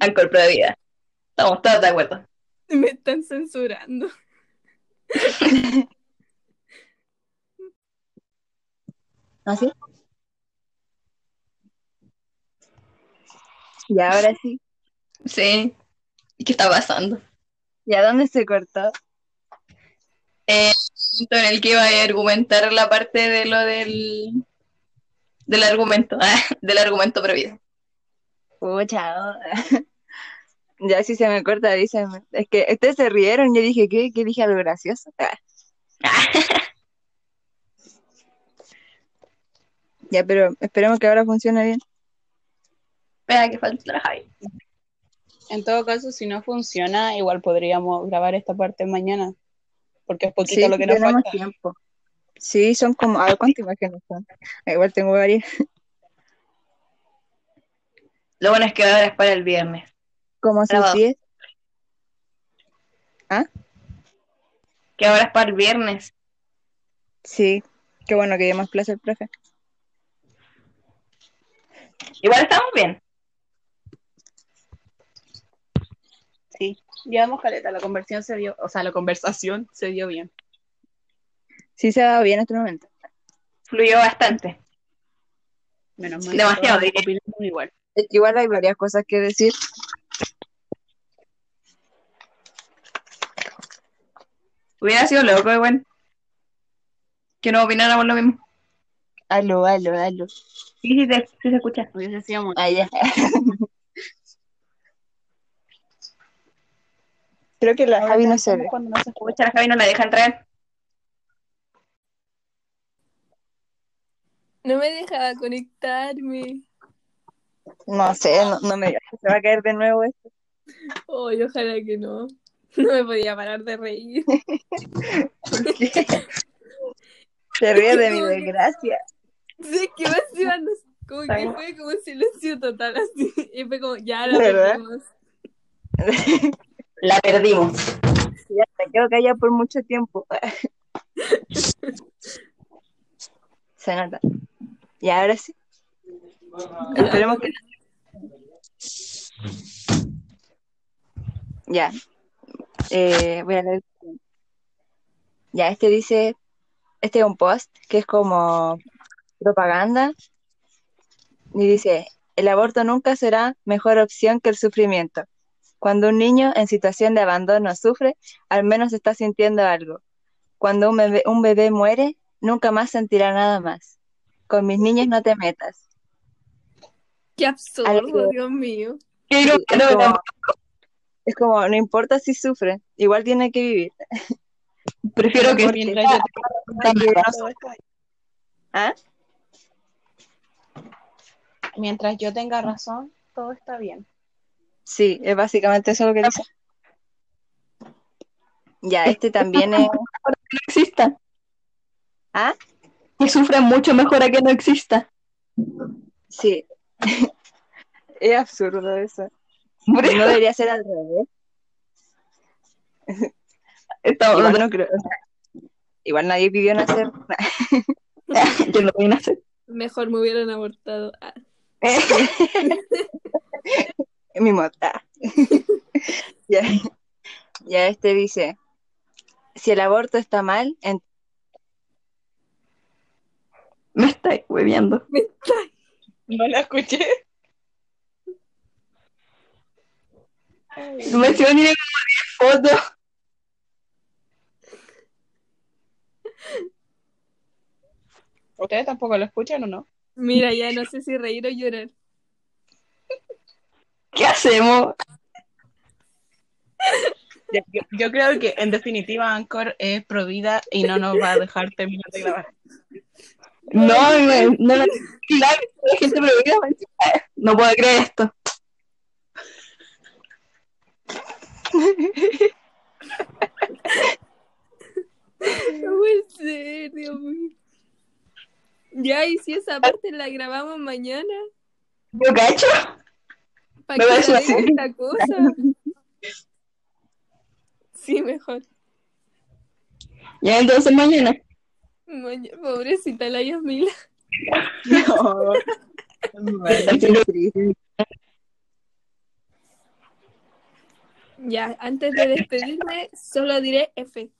Anchor Pro Vida. Estamos todos de acuerdo. Me están censurando. [laughs] ¿Así? Y ahora sí. Sí. ¿Y qué está pasando? ¿Y a dónde se cortó? Punto en el que iba a argumentar la parte de lo del del argumento, ah, [laughs] del argumento pro vida. Pucha. oh. [laughs] Ya si se me corta, avísame. Es que ustedes se rieron. Yo dije, ¿qué? ¿Qué dije algo gracioso? Ah. [laughs] Ya, pero esperemos que ahora funcione bien. Espera que falta la Javi. En todo caso, si no funciona, igual podríamos grabar esta parte mañana. Porque es poquito Sí, lo que nos tenemos falta. tiempo. Sí, son como, a ver cuántas imágenes son. Igual tengo varias. Lo bueno es que ahora es para el viernes. Como sus Grabado. 10. Que ahora es para el viernes. Sí, qué bueno que dio más plaza el profe. Igual estamos bien. Llevamos caleta, la conversión se dio, o sea, la conversación se dio bien. Sí se ha dado bien este momento. Fluyó bastante. Menos mal. Demasiado, diría. igual. Es que igual hay varias cosas que decir. Hubiera sido loco, igual. Que no opináramos lo mismo. Aló, aló, aló. Sí, sí, te- sí se escucha. Hubiese sido. Ah, ya. [laughs] Creo que la Javi no se ve. Cuando no se escucha. La Javi no la deja entrar. No me dejaba conectarme. No sé, no, no me se va a caer de nuevo esto. Ay, ojalá que no. [laughs] No me podía parar de reír. ¿Por qué? Se ríe de mi desgracia. Sí, que encima nos- como que fue como un silencio total así. Y fue como, ya la ¿Verdad? perdimos. [laughs] La perdimos. Ya me quedo callada por mucho tiempo. [laughs] Se nota. Y ahora sí. Esperemos que. Ya. Eh, voy a leer. Ya, este dice. Este es un post que es como propaganda. Y dice: El aborto nunca será mejor opción que el sufrimiento. Cuando un niño en situación de abandono sufre, al menos está sintiendo algo. Cuando un bebé, un bebé muere, nunca más sentirá nada más. Con mis niños no te metas. Qué absurdo, Algo- Dios mío. Qué Sí, irónico, es, como, no. es como, no importa si sufre, igual tiene que vivir. Prefiero que Mientras yo tenga todo está bien. ¿Ah? Mientras yo tenga razón, todo está bien. Sí, es básicamente eso lo que dice. Ya, este también es. no exista. ¿Ah? Que sufren mucho mejor a que no exista. Sí. [laughs] es absurdo eso. Por No debería ser al revés. estamos- Igual no creo. igual nadie pidió nacer. Yo no voy a hacer. Mejor me hubieran abortado. [laughs] Mi mota. [laughs] ya. ya este dice. Si el aborto está mal, en- Me estáis hueveando. No la escuché. Me encima tiene como 10 fotos. ¿Ustedes tampoco lo escuchan o no? Mira, ya no sé si reír o llorar. ¿Qué hacemos? Yo, creo que en definitiva Anchor es provida y no nos va a dejar terminar de grabar. No, no, no, no, claro, la gente prohibida. me dice, "Ah, No puedo creer esto. No puede ser, Dios mío. Ya, y si esa parte la grabamos mañana, Yo cacho. ¿Para Me así. dejo esta cosa? Sí, mejor. Ya entonces mañana. Maña- Pobrecita la Yasmila. Ya, antes de despedirme, solo diré F.